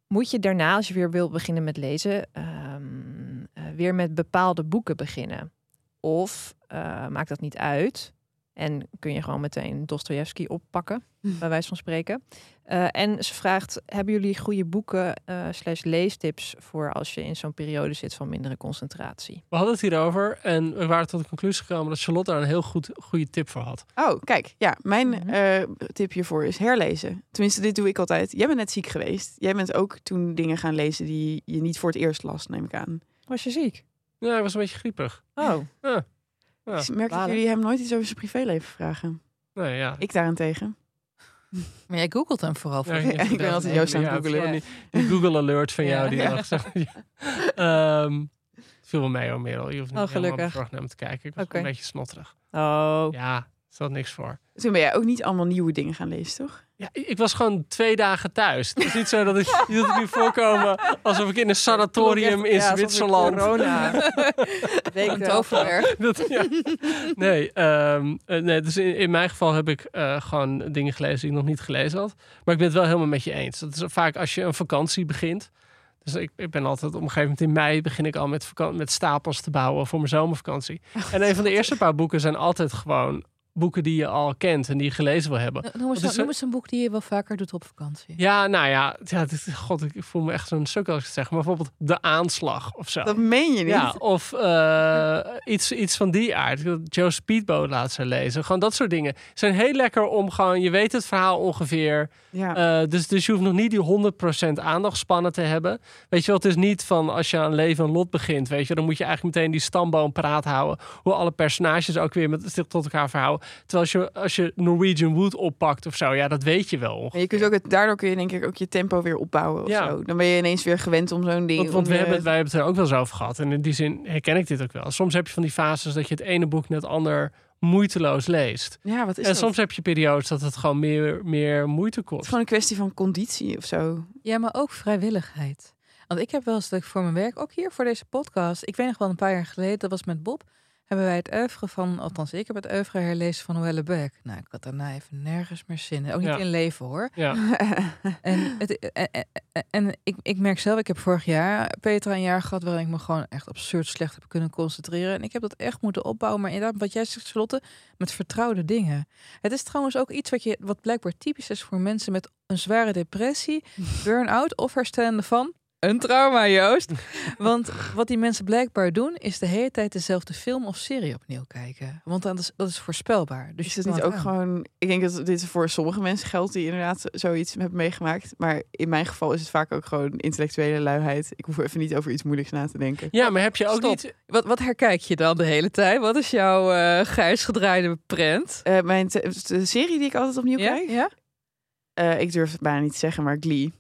moet je daarna, als je weer wil beginnen met lezen, ehm, eh, weer met bepaalde boeken beginnen? Of eh, maakt dat niet uit? En kun je gewoon meteen Dostoevsky oppakken, bij wijze van spreken. Eh, en ze vraagt, hebben jullie goede boeken eh slash leestips voor als je in zo'n periode zit van mindere concentratie? We hadden het hierover en we waren tot de conclusie gekomen dat Charlotte daar een heel goed, goede tip voor had. Oh, kijk, ja, mijn Mhm. eh, tip hiervoor is herlezen. Tenminste, dit doe ik altijd. Jij bent net ziek geweest. Jij bent ook toen dingen gaan lezen die je niet voor het eerst las, neem ik aan. Was je ziek? Ja, hij was een beetje griepig. Oh, Ja. Ja. Ik merk dat jullie hem nooit iets over zijn privéleven vragen. Nee, ja. Ik daarentegen. Maar jij googelt hem vooral voor Ja, ja, ik ben altijd Joost aan het ja, googelen. Die, die Google alert van jou Ja. die zegt. Ja. Ehm, het viel wel mee hoor, Merel. Je hoeft niet Oh, helemaal gelukkig. bezorgd naar me te kijken. Ik was Oké. een beetje snotterig. Oh. Ja, stelt niks voor. Toen ben jij ook niet allemaal nieuwe dingen gaan lezen, toch? Ja, ik ik was gewoon twee dagen thuis. Het is niet zo dat ik niet dat ik nu voorkomen alsof ik in een sanatorium in Zwitserland. Corona. Van Toverberg. Dat, ja. Nee, ehm, eh, nee, dus in, in mijn geval heb ik eh, gewoon dingen gelezen die ik nog niet gelezen had. Maar ik ben het wel helemaal met je eens. Dat is vaak als je een vakantie begint. Dus ik, ik ben altijd op een gegeven moment in mei begin ik al met, met stapels te bouwen voor mijn zomervakantie. En een van de eerste paar boeken zijn altijd gewoon boeken die je al kent en die je gelezen wil hebben. Noem eens, Dat is noem eens een boek die je wel vaker doet op vakantie. Ja, nou ja, ja dit, god, ik voel me echt zo'n sukkel als ik het zeg. Maar bijvoorbeeld De Aanslag of zo. Dat meen je niet. Ja, of eh, iets, iets van die aard. Ik Joe Speedboat laat ze lezen. Gewoon dat soort dingen. Zijn heel lekker om gewoon, je weet het verhaal ongeveer. Ja. Eh, dus, dus je hoeft nog niet die 100% aandachtspannen te hebben. Weet je wel, het is niet van als je aan leven en lot begint, weet je, dan moet je eigenlijk meteen die stamboom paraat houden. Hoe alle personages ook weer met zich tot elkaar verhouden. Terwijl als je, als je Norwegian Wood oppakt of zo, ja, dat weet je wel. Je kunt ook het, daardoor kun je denk ik ook je tempo weer opbouwen of Ja. zo. Dan ben je ineens weer gewend om zo'n ding... Want, want we hebben, het- wij hebben het er ook wel over gehad. En in die zin herken ik dit ook wel. Soms heb je van die fases dat je het ene boek net ander moeiteloos leest. Ja, wat is en dat? soms heb je periodes dat het gewoon meer, meer moeite Het is kost. gewoon een kwestie van conditie of zo. Ja, maar ook vrijwilligheid. Want ik heb wel eens dat ik voor mijn werk, ook hier voor deze podcast, ik weet nog wel een paar jaar geleden, dat was met Bob, hebben wij het oeuvre van, althans ik heb het oeuvre herlezen van Noelle Beck. Nou, ik had daarna even nergens meer zin in. Ook niet Ja. in leven hoor. Ja. En, het, en, en, en ik, ik merk zelf, ik heb vorig jaar Petra een jaar gehad waarin ik me gewoon echt absurd slecht heb kunnen concentreren. En ik heb dat echt moeten opbouwen. Maar inderdaad, wat jij zegt, Charlotte, met vertrouwde dingen. Het is trouwens ook iets wat, je, wat blijkbaar typisch is voor mensen met een zware depressie, burn-out of herstellende van een trauma, Joost. Want wat die mensen blijkbaar doen, is de hele tijd dezelfde film of serie opnieuw kijken. Want dat is, dat is voorspelbaar. Dus Is je het niet ook aan. gewoon... Ik denk dat dit voor sommige mensen geldt die inderdaad zoiets hebben meegemaakt. Maar in mijn geval is het vaak ook gewoon intellectuele luiheid. Ik hoef even niet over iets moeilijks na te denken. ja, maar heb je ook Stop. niet... Wat, wat herkijk je dan de hele tijd? Wat is jouw eh grijs gedraaide prent? Eh, mijn te- de serie die ik altijd opnieuw Ja? kijk? ja? Eh, ik durf het bijna niet te zeggen, maar Glee.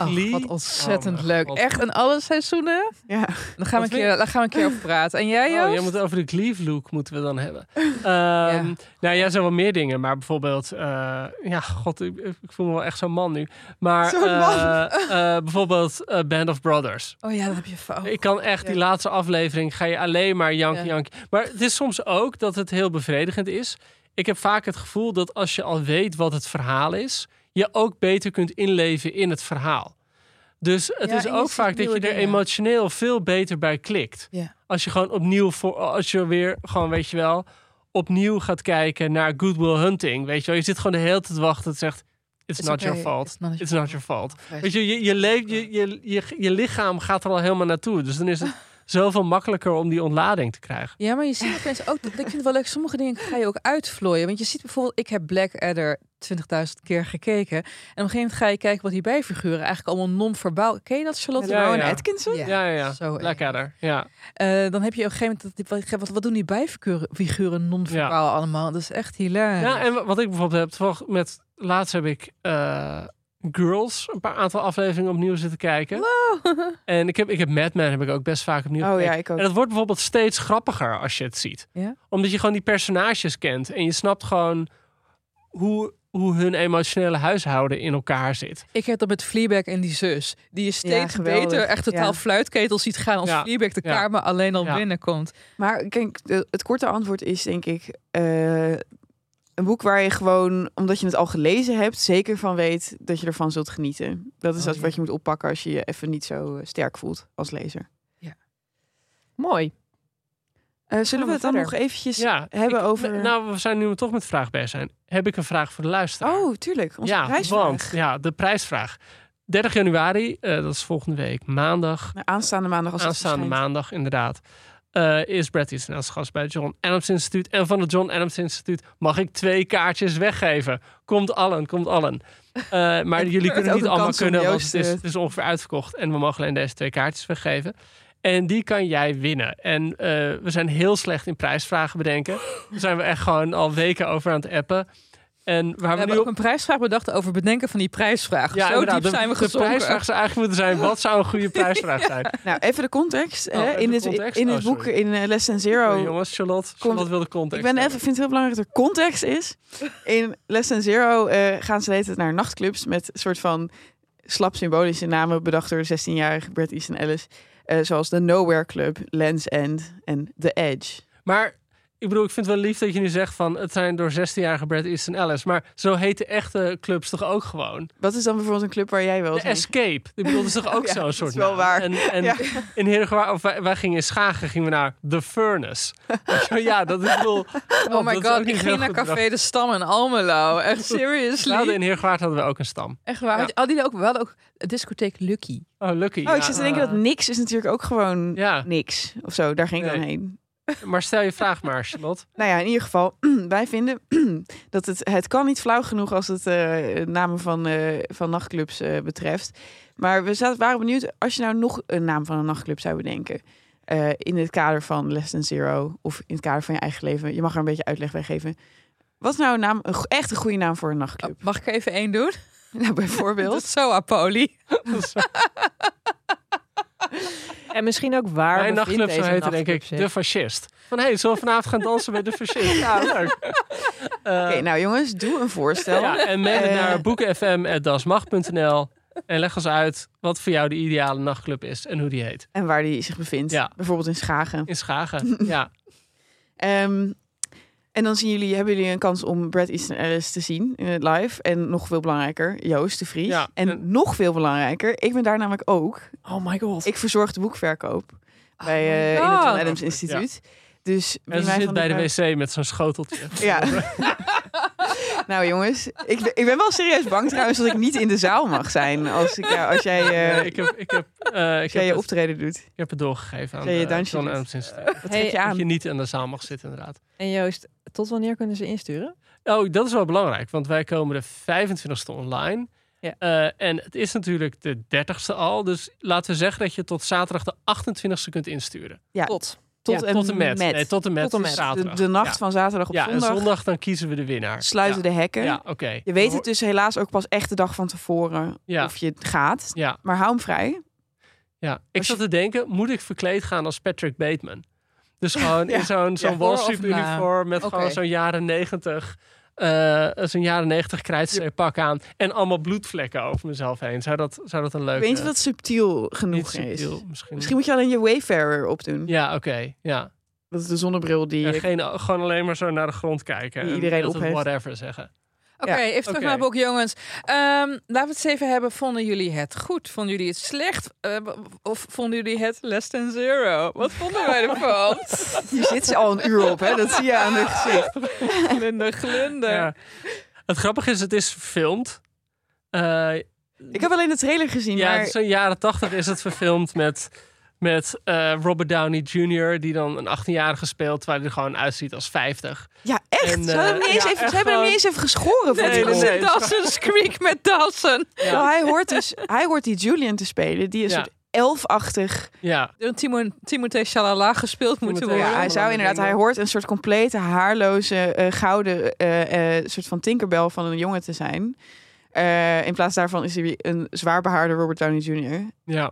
Ach, Glee? wat ontzettend Oh, leuk. God. Echt in alle seizoenen? Ja. Dan gaan, we een keer, daar gaan we een keer over praten. En jij, Oh, Joost? jij moet over de Cleave look moeten we dan hebben. Ehm, Nou ja, er zijn wel meer dingen. Maar bijvoorbeeld... eh, ja, god, ik, ik voel me wel echt zo'n man nu. Maar Zo'n man. eh, eh, bijvoorbeeld Band of Brothers. Oh ja, dat heb je fout. Ik kan echt, die Ja. laatste aflevering ga je alleen maar janken, Ja. janken. Maar het is soms ook dat het heel bevredigend is. Ik heb vaak het gevoel dat als je al weet wat het verhaal is, je ook beter kunt inleven in het verhaal. Dus het Ja, is ook vaak dat je er emotioneel veel beter bij klikt. Ja. Als je gewoon opnieuw voor, als je weer gewoon, weet je wel, opnieuw gaat kijken naar Good Will Hunting. Weet je wel, je zit gewoon de hele tijd te wachten. Het zegt, it's, It's not okay, your fault. it's not your It's not your fault. Weet je, je, je, leeft, je, je, je, je lichaam gaat er al helemaal naartoe. Dus dan is het zoveel makkelijker om die ontlading te krijgen. Ja, maar je ziet opeens ook, dat- ik vind het wel leuk, sommige dingen ga je ook uitvlooien. Want je ziet bijvoorbeeld, ik heb Blackadder 20.000 keer gekeken. En op een gegeven moment ga je kijken wat die bijfiguren eigenlijk allemaal non-verbaal... Ken je dat, Charlotte? Ja, ja. Atkinson? Ja, ja, ja. Zo erg. Blackadder. Ja. Eh, dan heb je op een gegeven moment, wat, wat, doen die bijfiguren figuren non-verbaal allemaal? Dat is echt hilarisch. ja, en wat ik bijvoorbeeld heb, met laatst heb ik eh, Girls een paar aantal afleveringen opnieuw zitten kijken. En ik heb, ik heb Mad Men heb ik ook best vaak opnieuw Oh ja, ik ook. En dat wordt bijvoorbeeld steeds grappiger als je het ziet. Ja? Omdat je gewoon die personages kent en je snapt gewoon hoe, hoe hun emotionele huishouden in elkaar zit. Ik heb dat met Fleabag en die zus. Die je steeds beter echt totaal Ja. fluitketel ziet gaan als Ja. Fleabag de Ja. kamer alleen al Ja. binnenkomt. Maar kijk, het korte antwoord is denk ik... eh, een boek waar je gewoon, omdat je het al gelezen hebt... zeker van weet dat je ervan zult genieten. Dat is Oh, dat ja. wat je moet oppakken als je je even niet zo eh, sterk voelt als lezer. Mooi. Eh, zullen we we het dan nog eventjes Ja, hebben ik- over... Nou, we zijn nu toch met vraag bezig zijn. Heb ik een vraag voor de luisteraar? oh, tuurlijk. Onze ja, prijsvraag. want ja, de prijsvraag. 30 januari, eh, dat is volgende week, maandag. Nou, aanstaande maandag als het aanstaande maandag, inderdaad. eh, is Brad Easton als gast bij het John Adams Instituut. En van het John Adams Instituut mag ik twee kaartjes weggeven. Komt allen, komt allen. Maar jullie kunnen niet allemaal kunnen, want het is, het is ongeveer uitverkocht. En we mogen alleen deze twee kaartjes weggeven. En die kan jij winnen. En eh, we zijn heel slecht in prijsvragen bedenken. Daar zijn we echt gewoon al weken over aan het appen. En waar We we, hebben nu ook op... een prijsvraag bedacht over bedenken van die prijsvraag. Ja, Zo diep de, zijn we de gezonken. prijsvraag zou eigenlijk moeten zijn... wat zou een goede prijsvraag zijn? Nou, even de context. Oh, hè. even in de het, in Oh, het boek, in uh, Lesson Zero... Oh, jongens, Charlotte, Charlotte wil de context Ik ben even, vind het heel belangrijk dat er context is. In Lesson Zero eh, gaan ze de tijd naar nachtclubs met een soort van slap symbolische namen bedacht door de 16-jarige Bret Easton Ellis. Eh, zoals de Nowhere Club, Land's End en The Edge. Maar ik bedoel, ik vind het wel lief dat je nu zegt van... het zijn door 16-jarige Brad Easton Ellis. Maar zo heten echte clubs toch ook gewoon? Wat is dan bijvoorbeeld een club waar jij wel De Escape. Ik bedoel, dat is toch ook Ja, zo'n dat soort is wel naam? waar. En, en Ja. in of wij, wij gingen in Schagen gingen we naar The Furnace. Wel, ja, dat is bedoel... Oh my god, ik ging naar Café de Stam in Almelo. Echt seriously. hadden in Heergewaard hadden we ook een stam. Echt waar. Ja. Hadden jullie ook, we hadden ook discotheek Lucky. Oh, lucky. Oh, ja. ik zit te denken dat niks is natuurlijk ook gewoon Ja, niks. Of zo, daar ging ik dan heen. Maar stel je vraag maar, Charlotte. Nou ja, in ieder geval, wij vinden dat het, het kan niet flauw genoeg als het eh, namen van, eh, van nachtclubs eh, betreft. Maar we zaten, waren benieuwd, als je nou nog een naam van een nachtclub zou bedenken. eh, in het kader van Less Than Zero of in het kader van je eigen leven. Je mag er een beetje uitleg bij geven. Wat is nou een naam, een, echt een goede naam voor een nachtclub? Oh, mag ik even één doen? Nou, bijvoorbeeld. zo apoli. En misschien ook waar Mijn nachtclub zou heten, denk ik, De? Fascist. Van, hé, hey, zullen we vanavond gaan dansen met De Fascist? Ja, leuk. Eh, Oké, nou jongens, doe een voorstel. Ja, en mail het Eh, naar boekenfm.dasmag.nl en leg ons uit wat voor jou de ideale nachtclub is en hoe die heet. En waar die zich bevindt. Ja. Bijvoorbeeld in Schagen. In Schagen, ja. Ehm, en dan zien jullie, hebben jullie een kans om Brad Easton Ellis te zien in het live. En nog veel belangrijker, Joost de Vries. Ja, en, en- nog veel belangrijker, ik ben daar namelijk ook. Oh my god. Ik verzorg de boekverkoop bij, my eh, in het Adams Instituut. Dus wie En ze mij zit van bij de wc met zo'n schoteltje. Ja. nou jongens, ik, ben- ik ben wel serieus bang trouwens dat ik niet in de zaal mag zijn als, ik, jou- als jij, eh, Nee, ik heb, ik heb, eh, ik heb je het, optreden doet. ik heb het doorgegeven aan Ja, je de dansje John. Wat trek je Dat aan? je niet in de zaal mag zitten, inderdaad. En Joost, tot wanneer kunnen ze insturen? Oh, dat is wel belangrijk, want wij komen de 25e online. Ja. Eh, en het is natuurlijk de 30ste al. Dus laten we zeggen dat je tot zaterdag de 28e kunt insturen. Ja, Tot. Tot, Ja, en tot en met. Nee, tot en met, Tot en met. De, zaterdag. de nacht ja. van zaterdag op ja, zondag, en zondag dan kiezen we de winnaar. sluiten ja. de hekken. Ja, oké. Je weet het dus helaas ook pas echt de dag van tevoren Ja. of je gaat. Ja, Maar hou hem vrij. ja. Ik Als je- zat te denken, moet ik verkleed gaan als Patrick Bateman? Dus gewoon Ja. in zo'n zo'n Ja. Na? uniform met gewoon zo'n jaren negentig... eh, zo'n jaren negentig krijtstreeppak aan en allemaal bloedvlekken over mezelf heen. Zou dat, zou dat een Ik leuke... weet niet of dat subtiel genoeg is. subtiel, misschien. Misschien moet je alleen je Wayfarer opdoen. Ja, oké. ja. Dat is de zonnebril die... Ja, geen, gewoon alleen maar zo naar de grond kijken. Die en iedereen op whatever zeggen. Oké, Ja, even terug oké. naar het boek, jongens. Ehm, laten we het even hebben. Vonden jullie het goed? Vonden jullie het slecht? Eh, of vonden jullie het less than zero? Wat vonden wij ervan? Hier zit ze al een uur op, hè? Dat zie je aan de gezicht. Glunder, glunder. Ja. Het grappige is, het is verfilmd. Eh, Ik heb alleen de trailer gezien, ja, maar... het zo'n jaren tachtig is het verfilmd met, met eh, Robert Downey Jr. die dan een 18-jarige speelt, terwijl hij er gewoon uitziet als 50. Ja, echt? En, ze, hadden hem niet eh, eens ja, even, echt ze hebben hem niet eens even geschoren voor Nee, die nee, nee. het is Dawson's Creek met Dawson. Nou, hij hoort dus... Hij hoort die Julian te spelen, die een Ja. soort elfachtig... Ja, Door Timo- Timothée Chalamet gespeeld moeten worden. Ja, hij zou inderdaad... Hij hoort een soort complete haarloze, eh, gouden... eh, eh, soort van Tinkerbell van een jongen te zijn. Eh, in plaats daarvan is hij een zwaar behaarde Robert Downey Jr. ja.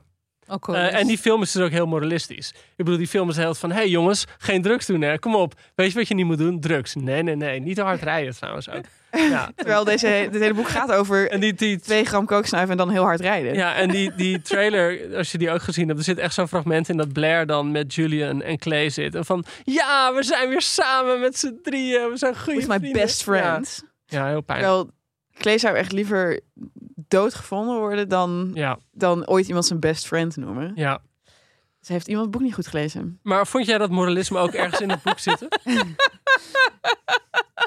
Ook Eh, en die film is dus ook heel moralistisch. Ik bedoel, die film is heel van... hey jongens, geen drugs doen hè, kom op. Weet je wat je niet moet doen? Drugs. Nee, nee, nee. Niet te hard rijden trouwens ook. Ja. Terwijl deze, dit hele boek gaat over En die, die, 2 gram kooksnuiven en dan heel hard rijden. Ja, en die, die trailer, als je die ook gezien hebt, er zit echt zo'n fragment in dat Blair dan met Julian en Clay zit. En van, ja, we zijn weer samen met z'n drieën. We zijn goede my vrienden. best friend. Ja, ja heel pijnlijk. Terwijl Clay zou echt liever doodgevonden worden dan, Ja, dan ooit iemand zijn best friend noemen. ja. Ze heeft iemand het boek niet goed gelezen. Maar vond jij dat moralisme ook ergens in het boek zitten?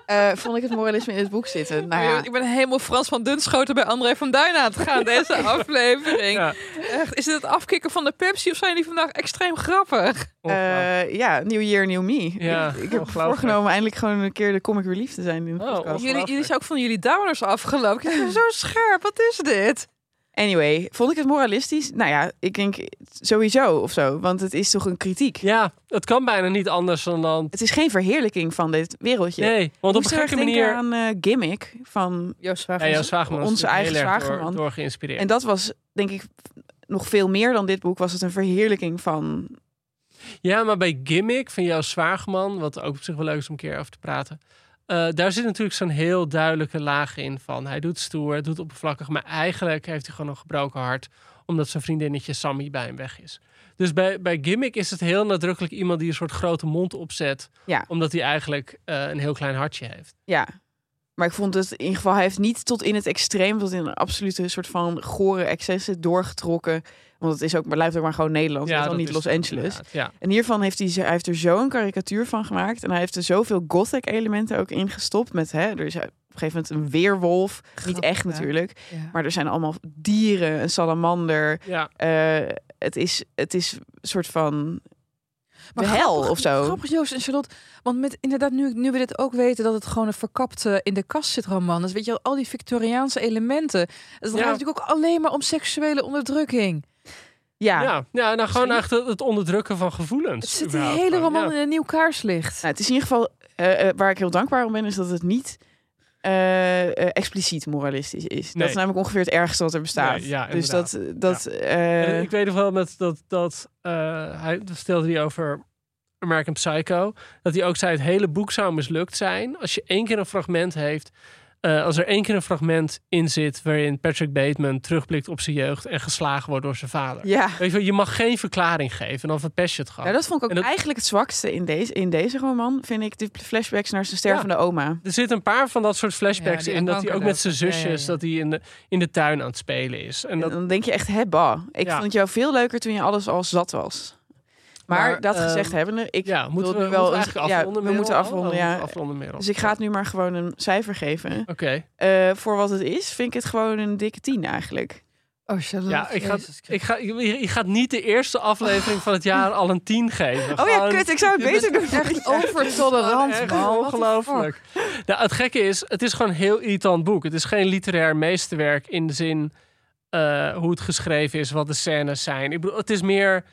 Eh, vond ik het moralisme in het boek zitten? Nou ja, Ik ben helemaal Frans van Dunschoten bij André van Duin aan het gaan deze aflevering. Ja. Echt, is dit het afkicken van de Pepsi of zijn die vandaag extreem grappig? Eh, ja, New Year, New Me. Ja, ik, ik heb voorgenomen eindelijk gewoon een keer de comic relief te zijn in de Oh, podcast. Jullie, jullie zijn ook van jullie downers afgelopen. Zo scherp, wat is dit? Anyway, vond ik het moralistisch? Nou ja, ik denk sowieso of zo. Want het is toch een kritiek? Ja, het kan bijna niet anders dan dan... Het is geen verheerlijking van dit wereldje. Nee, want op een gekke manier... aan eh, Gimmick van Joost Zwageman. Was onze eigen Zwageman. Door, door geïnspireerd. En dat was, denk ik, nog veel meer dan dit boek. Was het een verheerlijking van... Ja, maar bij Gimmick van jouw Zwageman, wat ook op zich wel leuk is om een keer over te praten. Eh, daar zit natuurlijk zo'n heel duidelijke laag in van hij doet stoer, hij doet oppervlakkig, maar eigenlijk heeft hij gewoon een gebroken hart omdat zijn vriendinnetje Sammy bij hem weg is. Dus bij, bij Gimmick is het heel nadrukkelijk iemand die een soort grote mond opzet, Ja. omdat hij eigenlijk eh, een heel klein hartje heeft. Ja. Maar ik vond het in ieder geval, hij heeft niet tot in het extreem, tot in een absolute soort van gore excessen doorgetrokken. Want het is ook, maar blijft ook maar gewoon Nederland, ja, dan dat niet Los Angeles. Ja. En hiervan heeft hij, hij heeft er zo'n karikatuur van gemaakt. En hij heeft er zoveel gothic elementen ook ingestopt. Met, hè, er is op een gegeven moment een weerwolf. niet echt hè? natuurlijk. Ja. Maar er zijn allemaal dieren, een salamander. Ja. Eh, het, is, het is een soort van Maar de hel grappig- of zo. Grappig, Joost en Charlotte. Want met inderdaad, nu, nu we dit ook weten, dat het gewoon een verkapte in de kast zit roman. Dus weet je, al die Victoriaanse elementen. Het gaat Ja. natuurlijk ook alleen maar om seksuele onderdrukking. Ja, Ja, ja nou gewoon echt het, onderdrukken van gevoelens. Het zit überhaupt hele roman ja. in een nieuw kaarslicht. Nou, het is in ieder geval eh, eh, waar ik heel dankbaar om ben, is dat het niet eh, expliciet moralistisch is. Dat is namelijk ongeveer het ergste wat er bestaat. Nee, ja, dus dat, dat eh, ik weet nog wel met dat, dat eh, hij dat vertelde hij over American Psycho. Dat hij ook zei: het hele boek zou mislukt zijn als je één keer een fragment heeft. Eh, als er één keer een fragment in zit waarin Patrick Bateman terugblikt op zijn jeugd en geslagen wordt door zijn vader. ja. Weet je, wel, je mag geen verklaring geven, dan verpest je het gewoon. Ja, dat vond ik ook dat- eigenlijk het zwakste in deze, in deze roman, vind ik, de flashbacks naar zijn stervende oma. Er zitten een paar van dat soort flashbacks Ja, in. Dat hij ook met zijn kankerdood. Ja, ja, zusjes, ja. dat hij in de, in de tuin aan het spelen is. En dan denk je echt, hè, bah. Ik Ja. vond jou veel leuker toen je alles al zat was. Maar, Maar, dat ehm, gezegd hebbende, ik ja, moeten we, wil nu moeten we ja, afronden? we moeten afronden, Oh, we ja. moeten afronden. Dus ik ga het nu maar gewoon een cijfer geven. Oké. Eh, voor wat het is, vind ik het gewoon een dikke tien eigenlijk. Oh. Ja, ik ga, ik ga, je, je gaat niet de eerste aflevering van het jaar al een 10 geven. Oh ja, kut, ik zou het beter doen. Echt overtolerant, man. Ongelooflijk. Nou, het gekke is, het is gewoon een heel irritant boek. Het is geen literair meesterwerk in de zin eh, hoe het geschreven is, wat de scènes zijn. Ik bedoel, het is meer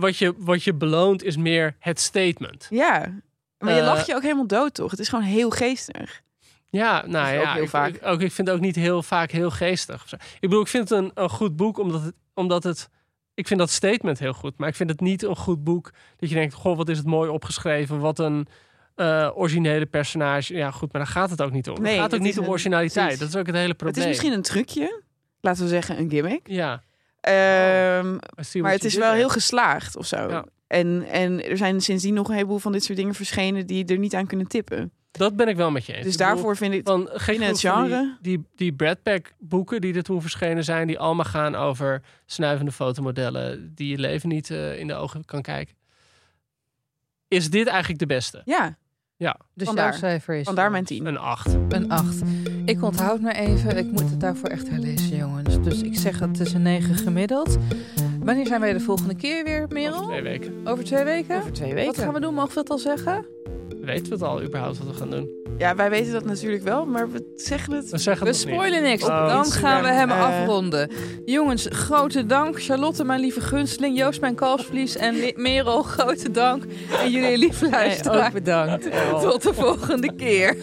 wat je, wat je beloont, is meer het statement. Ja, maar je Eh, lacht je ook helemaal dood, toch? Het is gewoon heel geestig. Ja, nou ook ja, heel ik, vaak. ik- ook, ik vind het ook niet heel vaak heel geestig. Ik bedoel, ik vind het een, een goed boek omdat het, omdat het. Ik vind dat statement heel goed, maar ik vind het niet een goed boek dat je denkt: Goh, wat is het mooi opgeschreven? Wat een eh, originele personage. Ja, goed, maar daar gaat het ook niet om. Nee, het gaat ook niet om originaliteit. Dat is ook het hele probleem. Het is misschien een trucje. Laten we zeggen een gimmick. Ja, Ehm, maar het is wel heel geslaagd of zo. Ja. En, en er zijn sindsdien nog een heleboel van dit soort dingen verschenen die er niet aan kunnen tippen. Dat ben ik wel met je eens. Dus Ik bedoel, daarvoor vind ik van geen het van die- genre. Die, die, Brad Pack boeken die er toen verschenen zijn, die allemaal gaan over snuivende fotomodellen die je leven niet eh, in de ogen kan kijken. Is dit eigenlijk de beste? Ja, Dus Vandaar. jouw cijfer is vandaar mijn tien. Een 8. een 8. Ik onthoud maar even. Ik moet het daarvoor echt herlezen. Dus ik zeg het is een 9 gemiddeld. Wanneer zijn wij de volgende keer weer, Over Merel? twee weken. Over twee weken? Over twee weken. Wat gaan we doen? Mogen we dat al zeggen? Weten we het al überhaupt wat we gaan doen? Ja, wij weten dat natuurlijk wel, maar we zeggen het. We zeggen We het nog niet. spoilen niks. Oh. Dan gaan we hem Eh. afronden. Jongens, grote dank. Charlotte, mijn lieve gunsteling. Joost, mijn kalfsvlies. En Merel, grote dank. En jullie lieve luisteraars. ook bedankt. Tot de volgende keer.